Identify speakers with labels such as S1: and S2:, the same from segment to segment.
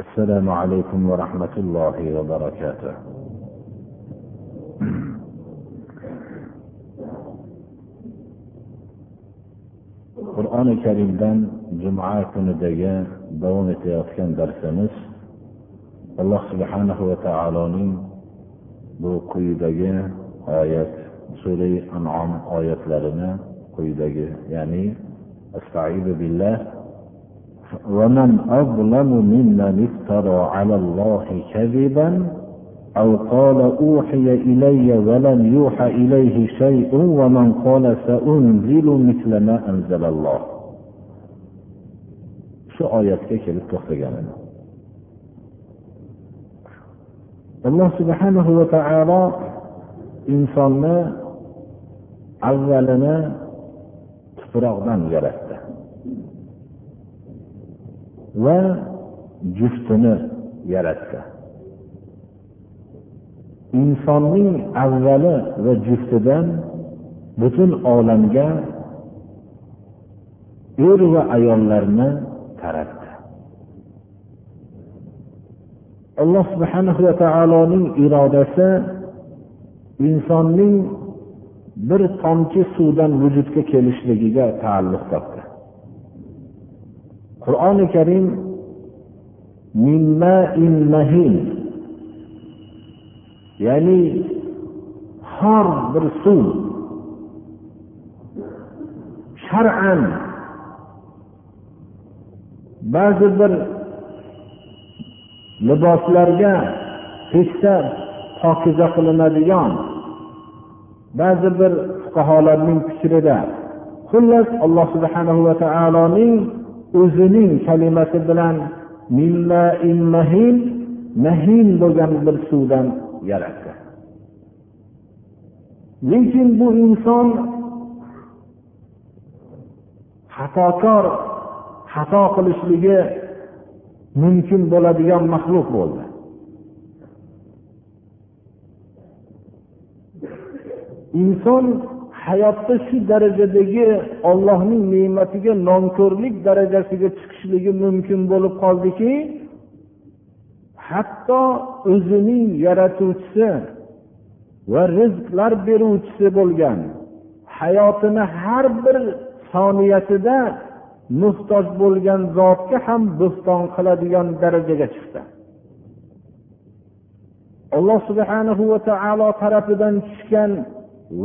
S1: السلام عليكم ورحمة الله وبركاته qur'oni karimdan juma kunidagi davom etayotgan darsimiz alloh subhanahu va taoloning bu quyidagi oyat sura anom oyatlarini quyidagi ya'ni astaidu billah ومن أظلم ممن افترى على الله كذبا أو قال أوحي إلي ولم يوحى إليه شيء ومن قال سأنزل مثل ما أنزل الله shu oyatga kelib to'xtagan edi alloh subhanahu va taolo insonni avvalini tuproqdan yaratdi Va juftini yaratdi insonning avvali va juftidan butun olamga er va ayollarni taratdi. Alloh subhanahu va taoloning irodasi insonning bir tomchi suvdan vujudga kelishligiga taalluq topdi qur'oni karim ya'ni xor bir suv. Shar'an. Ba'zi bir liboslarga teksa pokiza qilinadigan. Ba'zi bir fuqarolarning fikrida. Xullas alloh subhanahu va taoloning o'zining kalimasi bilan mahin bo'lgan bir suvdan yaratdi. Lekin bu inson xatokor xato qilishligi mumkin bo'ladigan maxluq bo'ldi. Inson hayotda shu darajadagi ollohning ne'matiga nonko'rlik darajasiga chiqishligi mumkin bo'lib qoldiki hatto o'zining yaratuvchisi va rizqlar beruvchisi bo'lgan hayotini har bir soniyasida muhtoj bo'lgan zotga ham bo'xton qiladigan darajaga chiqdi. Alloh subhanahu va taolo tarafidan tushgan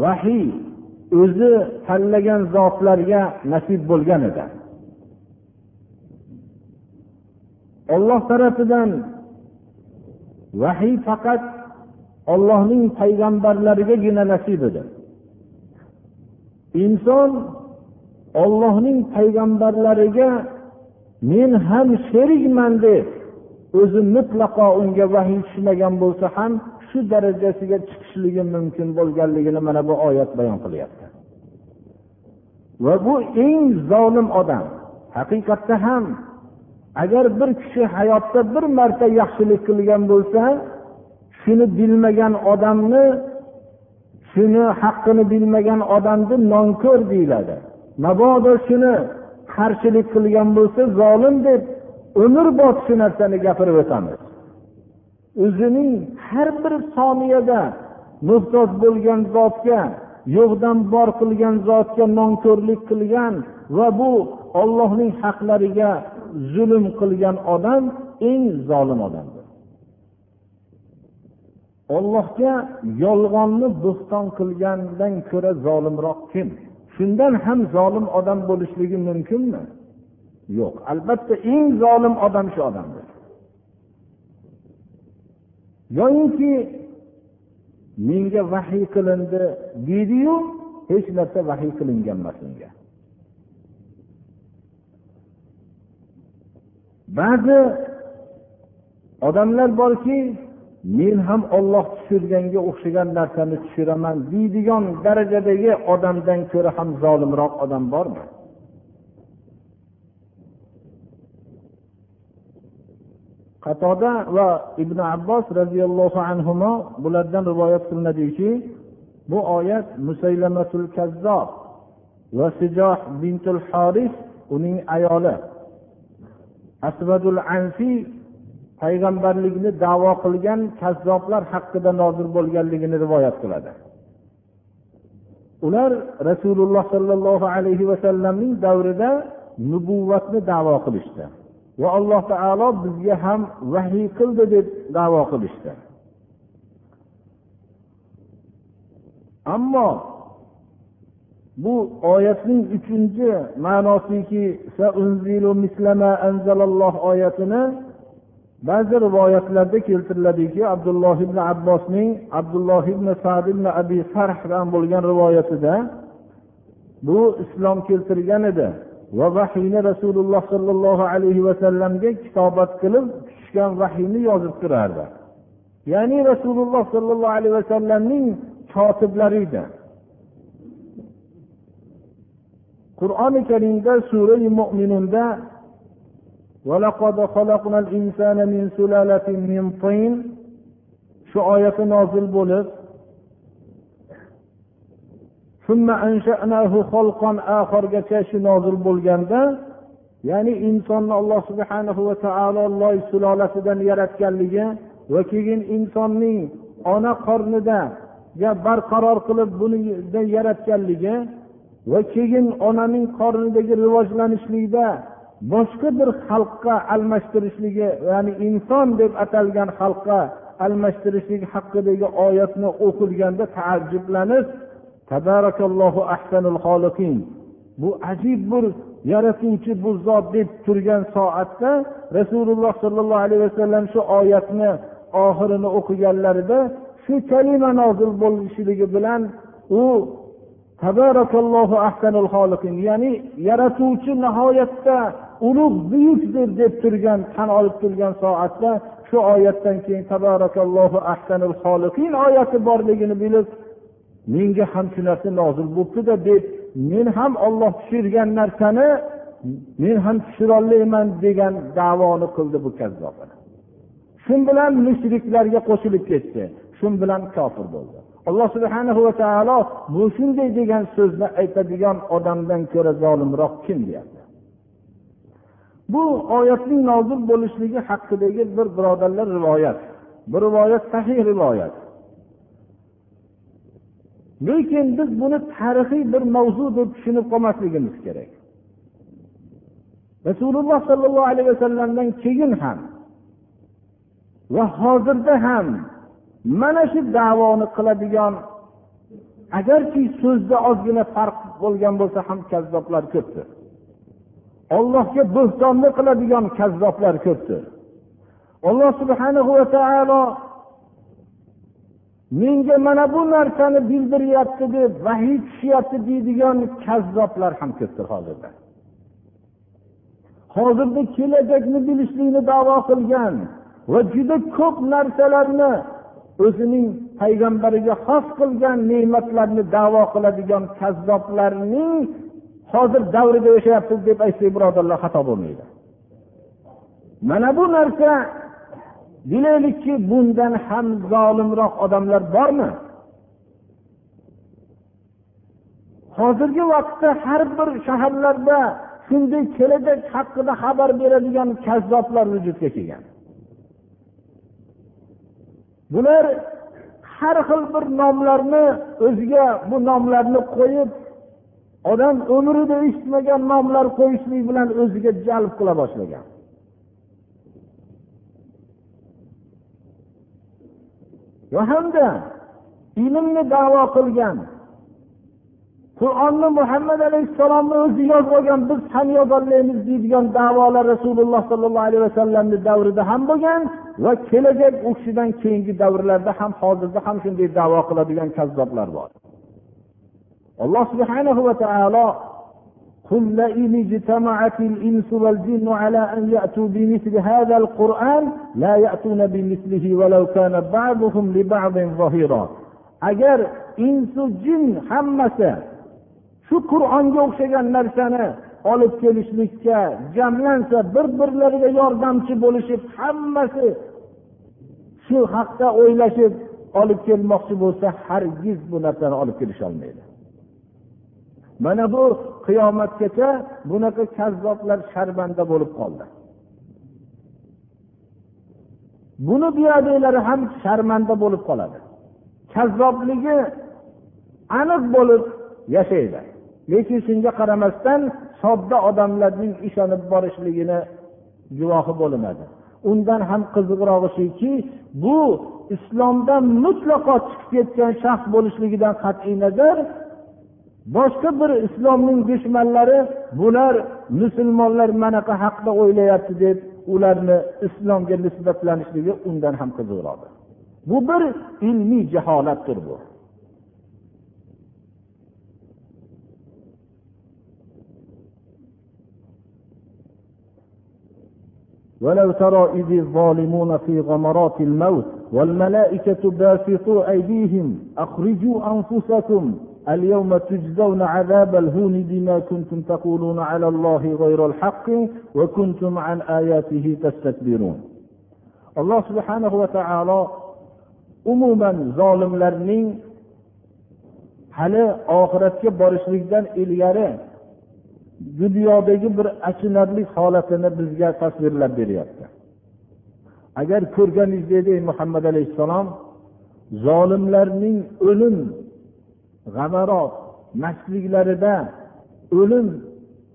S1: vahiy o'zi tanlagan zotlarga nasib bo'lgan edi. Olloh tarafidan vahiy faqat ollohning payg'ambarlarigagina nasib edi. Inson ollohning payg'ambarlariga men ham sherikman deb o'zi mutlaqo unga vahiy tushmagan bo'lsa ham shu darajasiga chiqishligi mumkin bo'lganligini mana bu oyat bayon qilyapti. Va bu eng zolim odam haqiqatda ham agar bir kishi hayotda bir marta yaxshilik qilgan bo'lsa shuni bilmagan odamni shuni haqqini bilmagan odamni nonko'r deyiladi. Mabodo shuni qarshilik qilgan bo'lsa zolim deb umrbod shu narsani gapirib o'tamiz. O'zining har bir soniyada muhtoj bo'lgan zotga yo'qdan bor qilgan zotga nonko'rlik qilgan va bu ollohning haqlariga zulm qilgan odam eng zolim odamdir. Ollohga yolg'onni bo'xton qilgandan ko'ra zolimroq kim? Shundan ham zolim odam bo'lishligi mumkinmi? Yo'q. Albatta eng zolim odam shu odamdir. Yoyinki menga vahiy qilindi deydiyu hech narsa vahiy qilingan emas unga ba'zi odamlar borki men ham olloh tushirganga o'xshagan narsani tushiraman deydigan darajadagi odamdan ko'ra ham zolimroq odam bormi? Qatoda va ibn abbos roziyallohu anhu bulardan rivoyat qilinadiki bu oyat musaylamatul kazzob va sijoh bintul horis uning ayoli. Asvadul ansi payg'ambarlikni davo qilgan kazzoblar haqida nozil bo'lganligini rivoyat qiladi. Ular rasululloh sollallohu alayhi vasallamning davrida nubuvvatni davo qilishdi. Va alloh taolo bizga ham vahiy qildi deb davo qilishdi. Ammo bu oyatning uchinchi ma'nosiki oyatini ba'zi rivoyatlarda keltiriladiki abdulloh ibn abbosning abdulloh ibn sad ibn abi sarhdan bo'lgan rivoyatida bu islom keltirgan edi. Va vahiyni rasululloh sollallohu alayhi vasallamga kitobat qilib tushgan vahiyni yozib turardi. Ya'ni rasululloh sollallohu alayhi vasallamning kotiblari edi. Qur'oni karimda sura mo'minunda shu oyati nozil bo'lib oxirigacha shu nozil bo'lganda ya'ni insonni alloh subhana va taolo loy sulolasidan yaratganligi va keyin insonning ona qornida barqaror qilib buni yaratganligi va keyin onaning qornidagi rivojlanishlikda boshqa bir xalqqa almashtirishligi ya'ni inson deb atalgan xalqqa almashtirishlik haqidagi oyatni o'qilganda taajjublanib tabarakallohu ahsanul xoliqin. Bu ajib bir yaratuvchi bu zot deb turgan soatda rasululloh sollallohu alayhi vasallam shu oyatni oxirini o'qiganlarida shu kalima nozil bo'lishligi bilan u tabarakallohu ahsanul xoliqin ya'ni yaratuvchi nihoyatda ulug' buyukdir deb turgan tan olib turgan soatda shu oyatdan keyin tabarakallohu ahsanul xoliqin oyati borligini bilib menga ham shu narsa nozil bo'libdida deb men ham olloh tushirgan narsani men ham tushirolmayman degan davoni qildi bu kazzob shu bilan mushriklarga qo'shilib ketdi shu bilan kofir bo'ldi. Alloh subhana va taolo bu shunday degan so'zni aytadigan odamdan ko'ra zolimroq kim deyapti? Bu oyatning nozil bo'lishligi haqidagi bir birodarlar rivoyat bu rivoyat sahih rivoyat. Lekin biz buni tarixiy bir mavzu deb tushunib qolmasligimiz kerak. Rasululloh sollallohu alayhi vasallamdan keyin ham va hozirda ham mana shu davoni qiladigan agarki so'zda ozgina farq bo'lgan bo'lsa ham kazzoblar ko'pdir. Ollohga bo'htonni qiladigan kazzoblar ko'pdir. Alloh subhanahu va taolo menga mana bu narsani bildiryapti deb vahiy tushyapti deydigan kazzoblar ham ko'pdir hozirda. Hozirda kelajakni bilishlikni davo qilgan va juda ko'p narsalarni o'zining payg'ambariga xos qilgan ne'matlarni davo qiladigan kazzoblarning hozir davrida yashayapmiz deb aytsak birodarlar xato bo'lmaydi. Mana bu narsa bilaylikki bundan ham zolimroq odamlar bormi? Hozirgi vaqtda har bir shaharlarda shunday kelajak haqida xabar beradigan kazzoblar vujudga kelgan. Bular har xil bir nomlarni o'ziga bu nomlarni qo'yib odam umrida eshitmagan nomlar qo'yishlik bilan o'ziga jalb qila boshlagan. Va hamda ilmni davo qilgan qur'onni muhammad alayhissalomni o'zi yozib olgan biz ham yozolmaymiz deydigan davolar rasululloh sollallohu alayhi vasallamni davrida ham bo'lgan va kelajak u kishidan keyingi davrlarda ham hozirda ham shunday davo qiladigan kazzoblar bor. Alloh subhanahu va taolo قل لئن اجتمعت الإنس والجن على أن يأتوا بمثل هذا القرآن لا يأتون بمثله ولو كان بعضهم لبعض ظهيرا agar insu jin hammasi shu qur'onga o'xshagan narsani olib kelishlikka jamlansa bir birlariga yordamchi bo'lishib hammasi shu haqda o'ylashib olib kelmoqchi bo'lsa hargiz bu narsani olib kelisholmaydi mana bu qiyomatgacha bunaqa kazzoblar sharmanda bo'lib qoldi. Buni buyoqdagilari ham sharmanda bo'lib qoladi. Kazzobligi aniq bo'lib yashaydi. Lekin shunga qaramasdan sodda odamlarning ishonib borishligini guvohi bo'linadi. Undan ham qiziqrog'i shuki bu islomdan mutlaqo chiqib ketgan shaxs bo'lishligidan qat'iy nazar boshqa bir islomning dushmanlari bular musulmonlar manaqa haqda o'ylayapti deb ularni islomga nisbatlanishligi undan ham qiziqroqdir bu bir ilmiy jaholatdir bu ولو ترى إذ الظالمون في غمرات الموت والملائكة باسطوا أيديهم أخرجوا أنفسكم اليوم تجزون عذاب الهون بما كنتم تقولون على الله غير الحق وكنتم عن آياته تستكبرون alloh subhanahu va taolo umuman zolimlarning hali oxiratga borishlikdan ilgari dunyodagi bir achinarli holatini bizga tasvirlab beryapti agar ko'rganingizdek muhammad alayhissalom zolimlarning o'lim g'amarot mastliklarida o'lim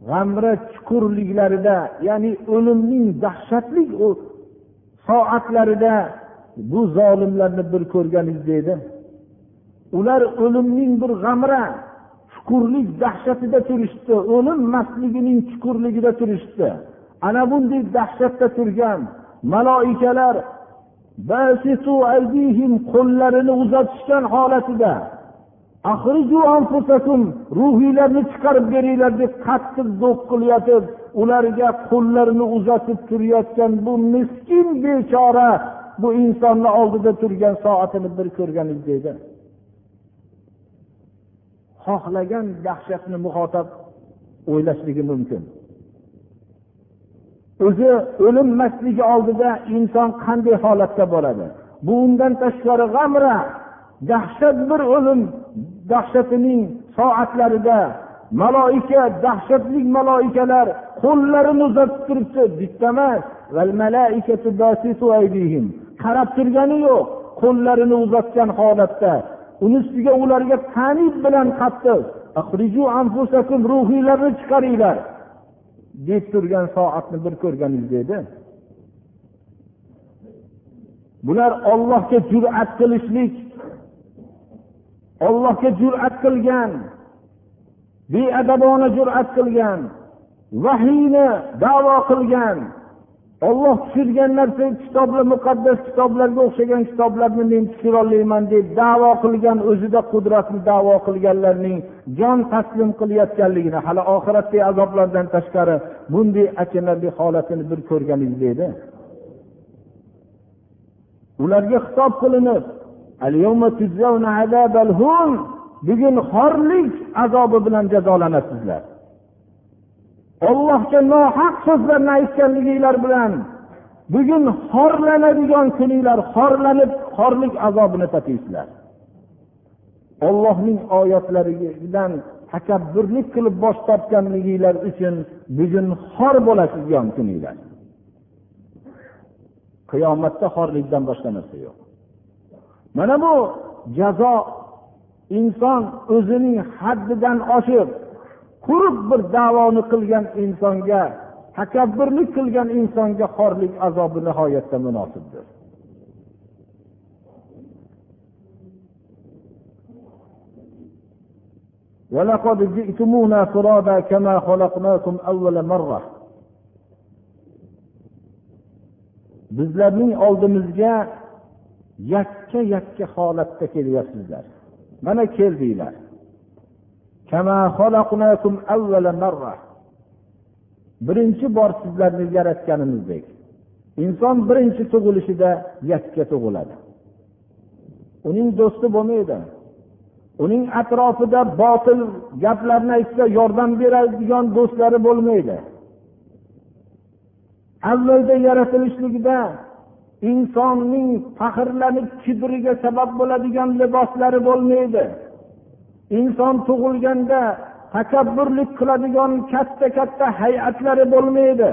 S1: g'amra chuqurliklarida ya'ni o'limning dahshatli soatlarida bu zolimlarni bir ko'rganingiz edi ular o'limning bir g'amra chuqurlik dahshatida turishdi o'lim mastligining chuqurligida turishdi ana bunday dahshatda turgan maloikalar qo'llarini uzatishgan holatida ruhiylarni chiqarib beringlar deb qattiq zo'q qilayotib ularga qo'llarini uzatib turayotgan bu miskin bechora bu insonni oldida turgan soatini bir ko'rganingiz deydi. Xohlagan dahshatni muhotab o'ylashligi mumkin. O'zi o'linmasligi oldida inson qanday holatda bo'ladi? Bu undan tashqari g'amra dahshat bir o'lim dahshatining soatlarida maloika dahshatli maloikalar qo'llarini uzatib turibdi. Bitta emas qarab turgani yo'q qo'llarini uzatgan holatda. Uni ustiga ularga tanib bilan qattiq ruhiylarni chiqaringlar. Deb turgan soatni bir ko'rganingiz edi. Bular ollohga jur'at qilishlik ollohga jur'at qilgan beadabona jur'at qilgan vahiyni davo qilgan olloh tushirgan narsa kitoblar muqaddas kitoblarga o'xshagan kitoblarni men tushirolmayman deb davo qilgan o'zida qudratni davo qilganlarning jon taslim qilayotganligini hali oxiratdagi azoblardan tashqari bunday achinarli holatini bir ko'rganingiz edi? Ularga xitob qilinib bugun xorlik azobi bilan jazolanasizlar. Ollohga nohaq so'zlarni aytganliginglar bilan bugun xorlanadigan kuninglar xorlanib xorlik azobini tataysizlar ollohning oyatlaridan takabburlik qilib bosh tortganliginglar uchun bugun xor bo'lasiz kuninglar. Qiyomatda xorlikdan boshqa narsa yo'q. mana bu jazo inson o'zining haddidan oshib quruq bir davoni qilgan insonga takabburlik qilgan insonga xorlik azobi nihoyatda munosibdir ولقد جئتمونا فرادا كما خلقناكم أول مرة bizlarning oldimizga yakka yakka holatda kelyapsizlar. Mana keldinglar. Birinchi bor sizlarni yaratganimizdek. Inson birinchi tug'ilishida yakka tug'iladi. Uning do'sti bo'lmaydi. Uning atrofida botil gaplarni aytsa yordam beradigan do'stlari bo'lmaydi. Avvalda yaratilishligida insonning faxrlanib kibriga sabab bo'ladigan liboslari bo'lmaydi. Inson tug'ilganda takabburlik qiladigan katta katta hay'atlari bo'lmaydi.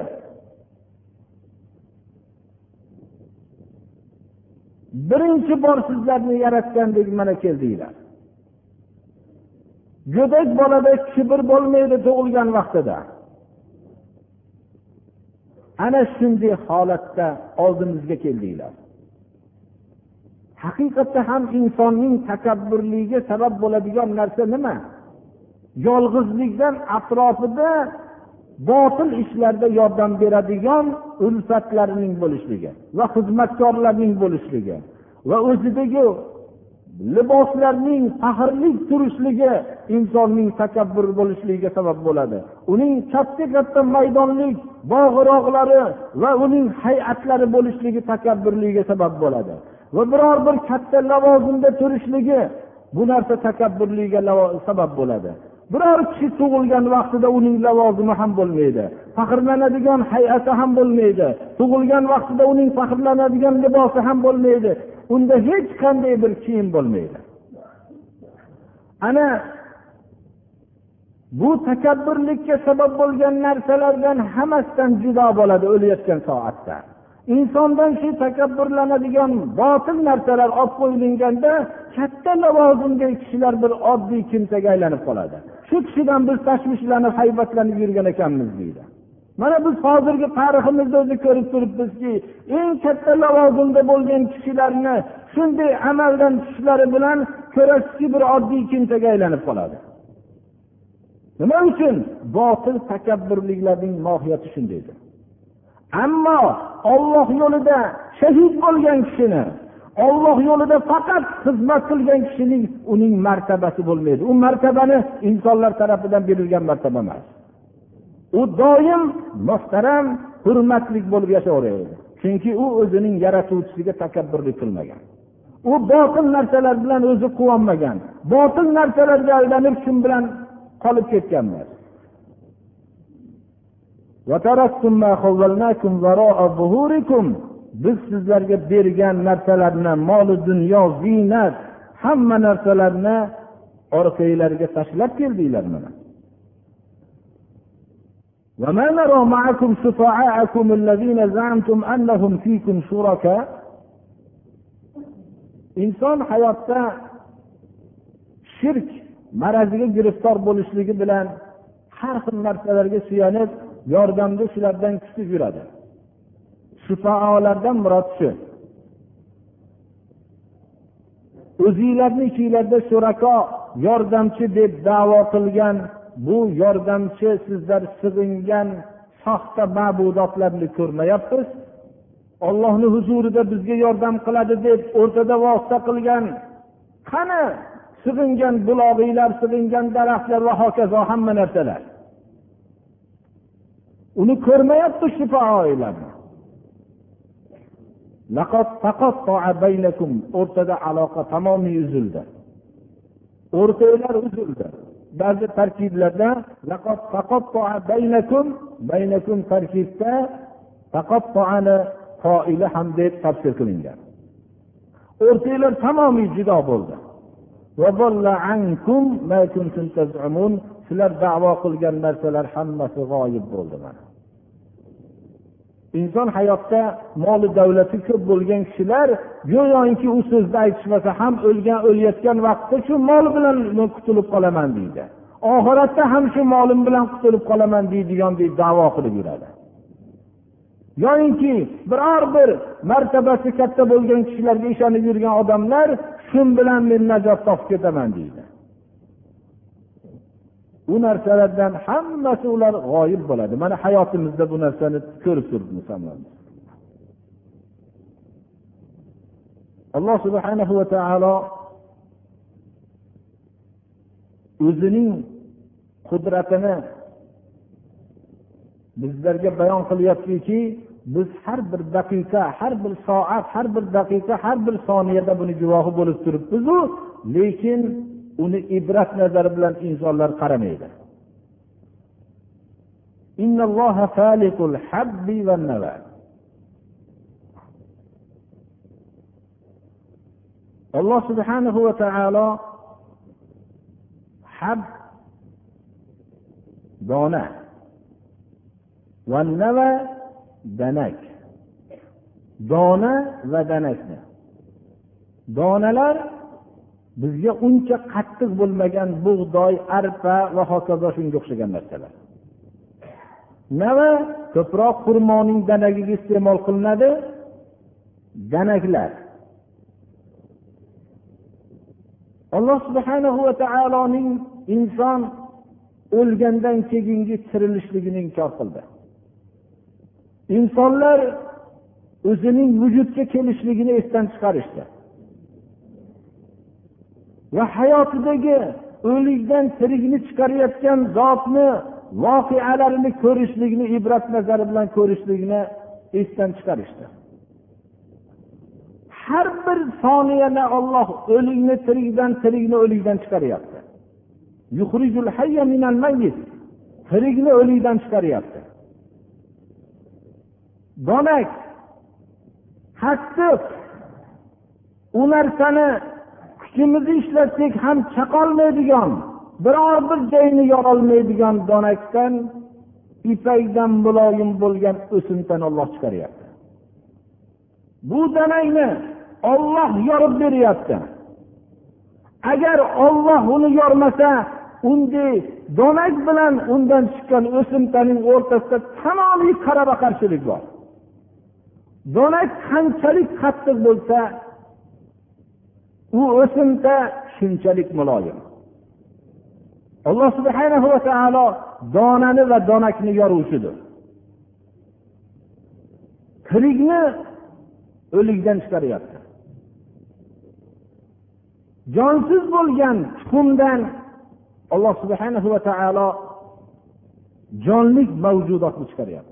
S1: Birinchi bor sizlarni yaratgandek mana keldinglar. Go'dak bolada kibr bo'lmaydi tug'ilgan vaqtida. Ana shunday holatda oldimizga keldinglar. Haqiqatda ham insonning takabburligiga sabab bo'ladigan narsa nima? Yolg'izlikdan atrofida botil ishlarda yordam beradigan ulfatlarning bo'lishligi va xizmatkorlarning bo'lishligi va o'zidagi liboslarning faxrli turishligi insonning takabbur bo'lishligiga sabab bo'ladi. Uning katta katta maydonlik bog'roqlari va uning hay'atlari bo'lishligi takabburligiga sabab bo'ladi. Va biror bir katta lavozimda turishligi bu narsa takabburligiga sabab bo'ladi. Biror kishi tug'ilgan vaqtida uning lavozimi ham bo'lmaydi. Faxrlanadigan hay'ati ham bo'lmaydi. Tug'ilgan vaqtida uning faxrlanadigan libosi ham bo'lmaydi. Unda hech qanday bir kiyim bo'lmaydi. Ana bu takabburlikka sabab bo'lgan narsalardan hammasidan judo bo'ladi o'layotgan soatda. Insondan shu takabburlanadigan botil narsalar olib qo'yilganda katta lavozimdagi kishilar bir oddiy kimsaga aylanib qoladi. Shu kishidan biz tashvishlanib haybatlanib yurgan ekanmiz deydi. Mana biz hozirgi tariximizda o'zi ko'rib turibmizki eng katta lavozimda bo'lgan kishilarni shunday amaldan tushishlari bilan ko'rasizki bir oddiy kimsaga aylanib qoladi. Nima uchun? Botil takabburliklarning mohiyati shundaydir. Ammo olloh yo'lida shahid bo'lgan kishini olloh yo'lida faqat xizmat qilgan kishining uning martabasi bo'lmaydi. U martabani insonlar tarafidan berilgan martaba emas. U doim muhtaram hurmatli bo'lib yashayveradi. Chunki u o'zining yaratuvchisiga takabburlik qilmagan. U botil narsalar bilan o'zi quvonmagan. Botil narsalarga aldanib shu bilan qolib ketgan emas. Biz sizlarga bergan narsalarni moli dunyo ziynat hamma narsalarni orqanglarga tashlab keldinglar mana. وما نرى معكم شفعاءكم الذين زعمتم أنهم فيكم شركاء inson hayotda shirk maraziga giriftor bo'lishligi bilan har xil narsalarga suyanib yordamni shulardan kutib yuradi shufaolardan murod shu o'zinglarni ichinglarda shurako yordamchi deb davo qilgan bu yordamchi sizlar sig'ingan soxta ma'budotlarni ko'rmayapmiz. Ollohni huzurida bizga yordam qiladi deb o'rtada vosita qilgan qani sig'ingan bulog'iylar sig'ingan daraxtlar va hokazo hamma narsalar. Uni ko'rmayapti shufaolarni o'rtada aloqa tamomiy uzildi. O'rtanglar uzildi. Ba'zi tarkiblarda tarkibda foili ham deb tafsir qilingan. O'rtanglar tamomiy judo bo'ldi. Sizlar davo qilgan narsalar hammasi g'oyib bo'ldi mana. Inson hayotda moli davlati ko'p bo'lgan kishilar go'yoki u so'zni aytishmasa ham o'lgan o'layotgan vaqtda shu mol bilan qutulib qolaman deydi. Oxiratda ham shu molim bilan qutulib qolaman deydigandek davo qilib yuradi. Yoyinki biror bir martabasi katta bo'lgan kishilarga ishonib yurgan odamlar shu bilan men najot topib ketaman deydi. Bu narsalardan hammasi ular g'oyib bo'ladi. Mana hayotimizda bu narsani ko'rib turibmiz hammamiz. Alloh subhana va taolo o'zining qudratini bizlarga bayon qilyaptiki biz har bir daqiqa har bir soat har bir daqiqa har bir soniyada buni guvohi bo'lib turibmizu lekin uni ibrat nazari bilan insonlar qaramaydi. Alloh subhanahu va taolo hab dona va nava danak. Dona va danakni. Donalar bizga uncha qattiq bo'lmagan bug'doy arpa va hokazo shunga o'xshagan narsalar. Nava ko'proq xurmoning danagiga iste'mol qilinadi. Danaklar. Alloh subhanahu va taoloning inson o'lgandan keyingi tirilishligini inkor qildi. Insonlar o'zining vujudga kelishligini esdan chiqarishdi. Va hayotidagi o'likdan tirikni chiqarayotgan zotni voqealarini ko'rishlikni ibrat nazari bilan ko'rishlikni esdan chiqarishdi. Har bir soniyada olloh o'likni tirikdan tirikni o'likdan chiqaryapti tirikni o'likdan chiqaryapti donak qattiq u narsani kuchimizni ishlatsak ham chaqolmaydigan biror bir joyini yorolmaydigan donakdan ipakdan muloyim bo'lgan o'simtani olloh chiqaryapti. Bu danakni olloh yorib beryapti. Agar olloh uni yormasa unday donak bilan undan chiqqan o'simtaning o'rtasida tamomiy qarama qarshilik bor. Donak qanchalik qattiq bo'lsa u o'simta shunchalik muloyim. Alloh subhana va taolo donani va donakni yoruvchidir. Tirikni o'likdan chiqaryapti. Jonsiz bo'lgan tuxumdan alloh subhana va taolo jonlik mavjudotni chiqaryapti.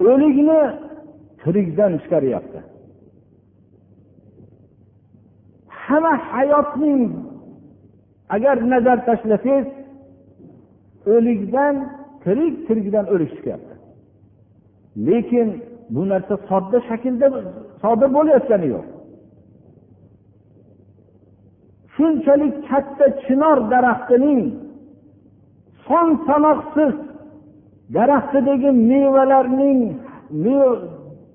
S1: O'likni tirikdan chiqaryapti. Hamma hayotning agar nazar tashlasangiz o'likdan tirik tirikdan o'lik chiqyapti. Lekin bu narsa sodda shaklda sodir bo'layotgani yo'q. Shunchalik katta chinor daraxtining son sanoqsiz daraxtidagi mevalarning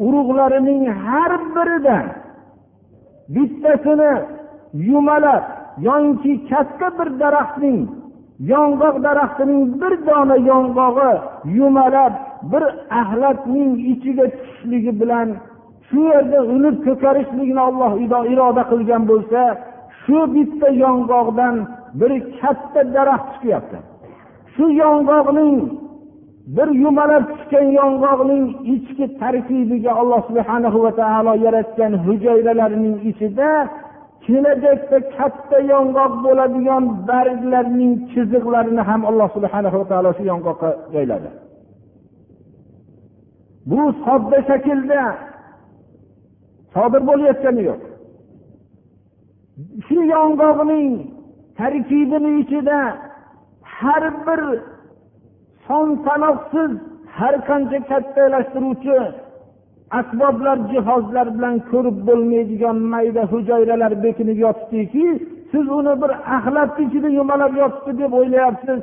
S1: urug'larining har biridan bittasini yumalab yoki katta bir daraxtning yong'oq daraxtining bir dona yong'og'i yumalab bir axlatning ichiga tushishligi bilan shu yerda unib ko'karishligini olloh iroda qilgan bo'lsa shu bitta yong'oqdan bir katta daraxt chiqyapti. Shu yong'oqning bir yumalab tushgan yong'oqning ichki tarkibiga alloh subhana va taolo yaratgan hujayralarning ichida kelajakda katta yong'oq bo'ladigan barglarning chiziqlarini ham alloh subhana va taolo shu yong'oqqa joyladi. Bu sodda shaklda sodir bo'layotgani yo'q. Shu yong'oqning tarkibini ichida har bir son sanoqsiz har qancha kattalashtiruvchi asboblar jihozlar bilan ko'rib bo'lmaydigan mayda hujayralar bekinib yotibdiki siz uni bir axlatni ichida yumalab yotibdi deb o'ylayapsiz.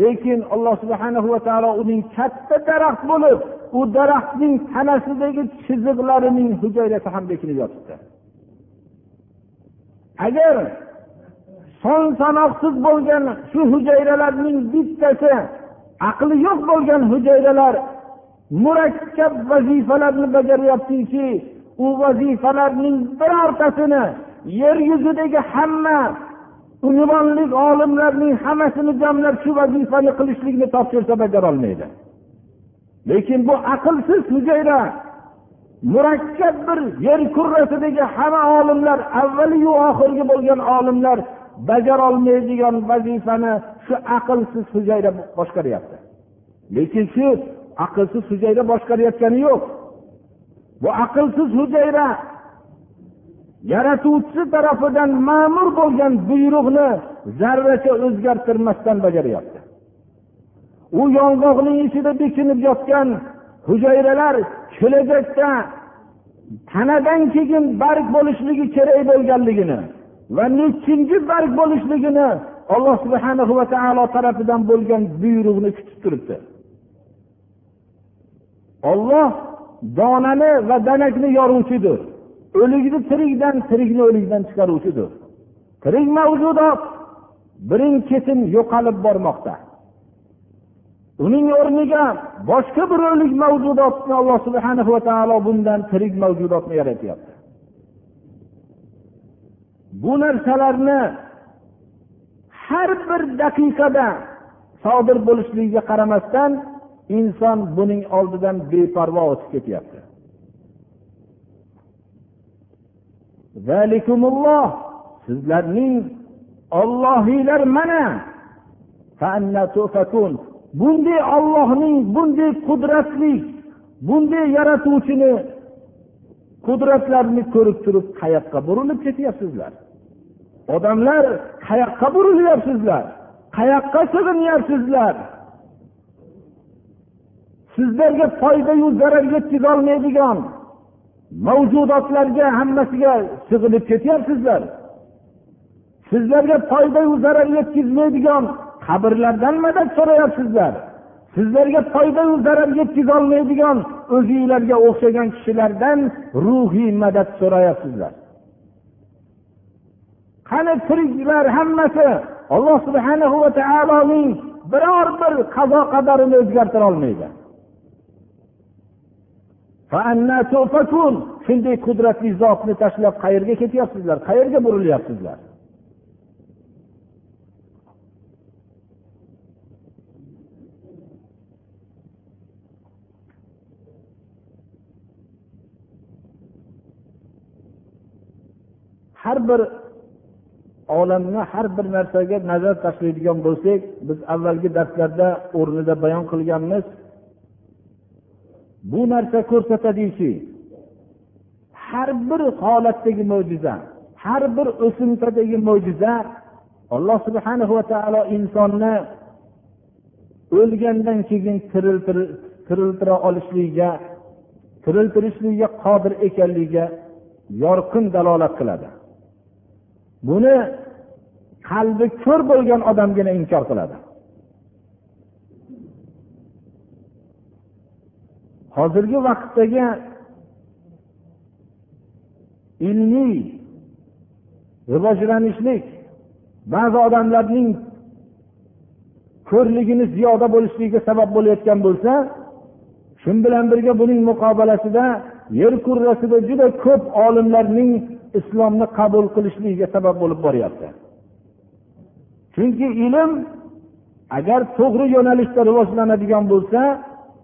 S1: Lekin alloh subhana va taolo uning katta daraxt bo'lib u daraxtning tanasidagi chiziqlarining hujayrasi ham bekinib yotibdi. Agar son sanoqsiz bo'lgan shu hujayralarning bittasi aqli yo'q bo'lgan hujayralar murakkab vazifalarni bajaryaptiki u vazifalarning birortasini yer yuzidagi hamma unvonli olimlarning hammasini jamlab shu vazifani qilishlikni topshirsa bajarolmaydi. Lekin bu aqlsiz hujayra murakkab bir yer kurrasidagi hamma olimlar avvaliyu oxirgi bo'lgan olimlar bajarolmaydigan vazifani shu aqlsiz hujayra boshqaryapti. Lekin shu aqlsiz hujayra boshqarayotgani yo'q. Bu aqlsiz hujayra yaratuvchisi tarafidan ma'mur bo'lgan buyruqni zarracha o'zgartirmasdan bajaryapti. U yong'oqning ichida bekinib yotgan hujayralar kelajakda tanadan keyin barg bo'lishligi kerak bo'lganligini va nechinchi barg bo'lishligini alloh subhana va taolo tarafidan bo'lgan buyruqni kutib turibdi. Olloh donani va danakni yoruvchidir. O'likni tirikdan tirikni o'likdan chiqaruvchidir. Tirik mavjudot birin ketin yo'qolib bormoqda. Uning o'rniga boshqa bir o'lik mavjudotni alloh subhana va taolo bundan tirik mavjudotni yaratyapti bu narsalarni har bir daqiqada sodir bo'lishligiga qaramasdan inson buning oldidan beparvo o'tib ketyapti. Sizlarning ollohiylar mana. Bunday ollohning bunday qudratli bunday yaratuvchini qudratlarni ko'rib turib qayoqqa burilib ketyapsizlar? Odamlar qayoqqa burilyapsizlar? Qayoqqa sig'inyapsizlar? Sizlarga foydayu zarar yetkazolmaydigan mavjudotlarga hammasiga sig'inib ketyapsizlar? Sizlarga foydayu zarar yetkazmaydigan qabrlardan madad so'rayapsizlar? Sizlarga foydayu zarar yetkazolmaydigan o'zinglarga o'xshagan kishilardan ruhiy madad so'rayapsizlar. Qani tiriklar hammasi? Alloh subhana va taoloning biror bir qazo qadarini o'zgartira olmaydi. Shunday qudratli zotni tashlab qayerga ketyapsizlar? Qayerga burilyapsizlar? Har bir olamni har bir narsaga nazar tashlaydigan bo'lsak biz avvalgi darslarda o'rnida bayon qilganmiz. Bu narsa ko'rsatadiki har bir holatdagi mo'jiza har bir o'simtadagi mo'jiza alloh subhana va taolo insonni o'lgandan keyin tiriltira olishligiga tiriltirishligiga qodir ekanligiga yorqin dalolat qiladi. Buni qalbi ko'r bo'lgan odamgina inkor qiladi. Hozirgi vaqtdagi ilmiy rivojlanishlik ba'zi odamlarning ko'rligini ziyoda bo'lishligiga sabab bo'layotgan bo'lsa shu bilan birga buning muqobalasida yer kurrasida juda ko'p olimlarning islomni qabul qilishligiga sabab bo'lib boryapti. Chunki ilm agar to'g'ri yo'nalishda rivojlanadigan bo'lsa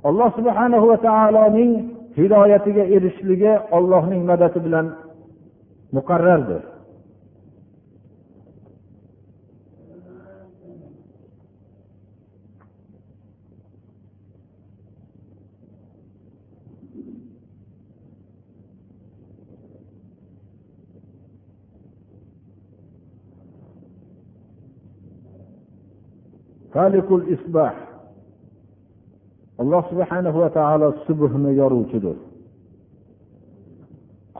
S1: alloh subhana va taoloning hidoyatiga erishishligi ollohning madadi bilan muqarrardir. Alloh subhana va taolo subuhni yoruvchidir.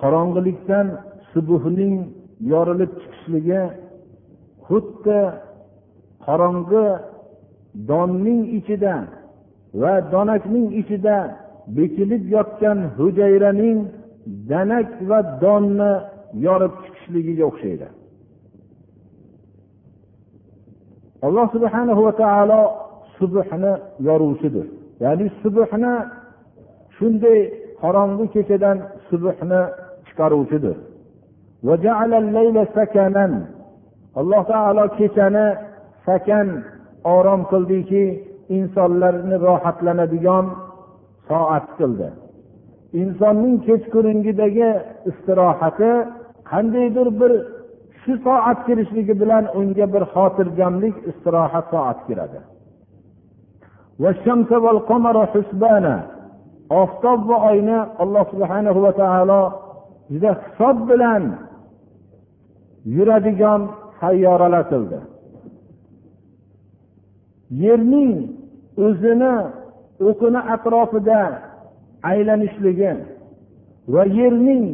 S1: Qorong'ilikdan subuhning yorilib chiqishligi xuddi qorong'i donning ichida va donakning ichida bekilib yotgan hujayraning danak va donni yorib chiqishligiga o'xshaydi. Alloh subhana va taolo subhni yoruvchidir. Ya'ni subhni shunday qorong'u kechadan subhni chiqaruvchidir. Alloh taolo kechani sakan orom qildiki insonlarni rohatlanadigan soat qildi. Insonning kechqurungidagi istirohati qandaydir bir shu soat kirishligi bilan unga bir xotirjamlik istirohat soat kiradi. Oftob va oyni alloh subhana va taolo juda hisob bilan yuradigan sayyoralar qildi. Yerning o'zini o'qini atrofida aylanishligi va yerning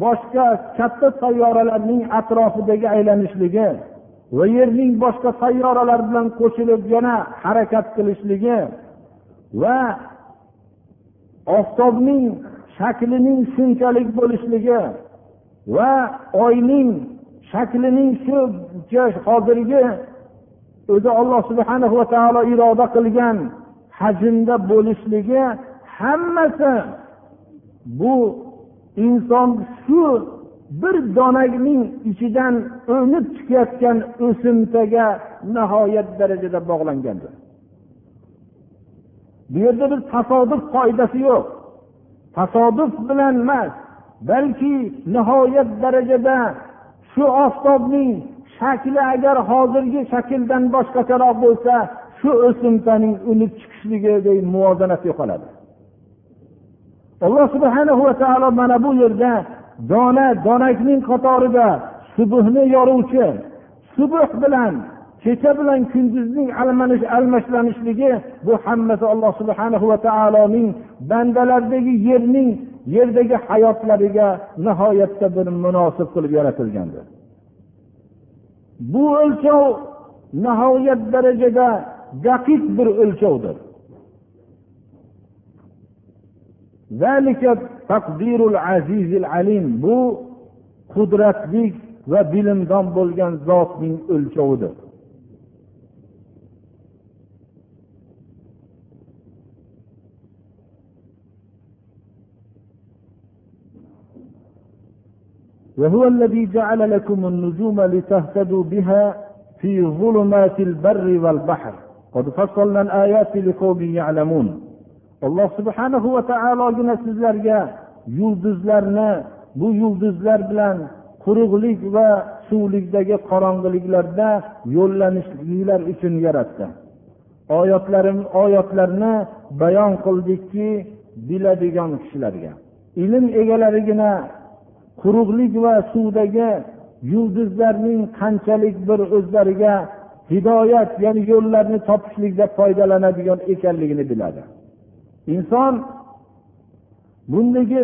S1: boshqa katta sayyoralarning atrofidagi aylanishligi va yerning boshqa sayyoralar bilan qo'shilib yana harakat qilishligi va oftobning shaklining shunchalik bo'lishligi va oyning shaklining shu hozirgi o'zi olloh subhana va taolo iroda qilgan hajmda bo'lishligi hammasi bu inson shu bir donakning ichidan o'nib chiqayotgan o'simtaga nihoyat darajada bog'langandir. Bu yerda bir tasodif qoidasi yo'q. Tasodif bilan emas balki nihoyat darajada shu oftobning shakli agar hozirgi shakldan boshqacharoq bo'lsa shu o'simtaning unib chiqishligidek muvozanat yo'qoladi. Alloh subhana va taolo mana bu yerda dona donakning qatorida subuhni yoruvchi subuh bilan kecha bilan kunduzning almashlanishligi bu hammasi alloh subhana va taoloning bandalardagi yerning yerdagi hayotlariga nihoyatda bir munosib qilib yaratilgandir. Bu o'lchov nihoyat darajada daqiq bir o'lchovdir. Bu qudratli va bilimdon bo'lgan zotning o'lchovidir وهو الذي جعل لكم النجوم لتهتدوا بها في ظلمات البر والبحر. قد فصلنا الآيات لقوم يعلمون. Alloh subhanahu va taologina sizlarga yulduzlarni bu yulduzlar bilan quruqlik va suvlikdagi qorong'iliklarda yo'llanishliklar uchun yaratdi. Oyatlarim oyatlarni bayon qildikki biladigan kishilarga. Ilm egalarigina quruqlik va suvdagi yulduzlarning qanchalik bir o'zlariga hidoyat ya'ni yo'llarni topishlikda foydalanadigan ekanligini biladi. Inson bundagi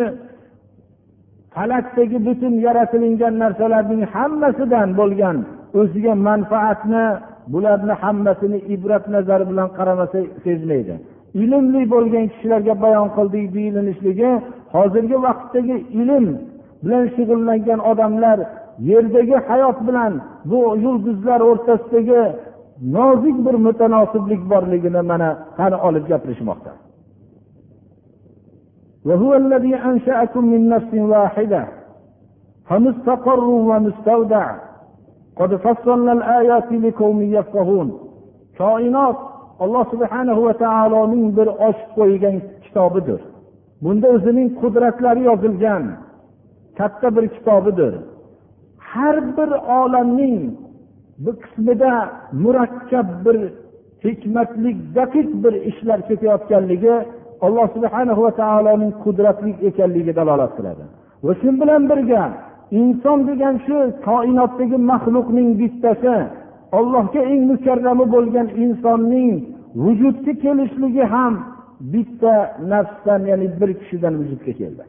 S1: falakdagi butun yaratilingan narsalarning hammasidan bo'lgan o'ziga manfaatni bularni hammasini ibrat nazari bilan qaramasa sezmaydi. Ilmli bo'lgan kishilarga bayon qildik deyilishligi hozirgi vaqtdagi ilm bilan shug'ullangan odamlar yerdagi hayot bilan bu yulduzlar o'rtasidagi nozik bir mutanosiblik borligini mana qani olib gapirishmoqda. وهو الذي أنشأكم من نفس واحدة فمستقر ومستودع قد فصلنا الآيات لقوم يفقهون koinot alloh subhanahu va taoloning bir ochib qo'ygan kitobidir bunda o'zining qudratlari yozilgan katta bir kitobidir har bir olamning bir qismida murakkab bir hikmatli daqiq bir ishlar ketayotganligi alloh subhana va taoloning qudratli ekanligiga dalolat qiladi. Va shu bilan birga inson degan shu koinotdagi maxluqning bittasi allohga eng mukarrami bo'lgan insonning vujudga kelishligi ham bitta nafsdan ya'ni bir kishidan vujudga keldi.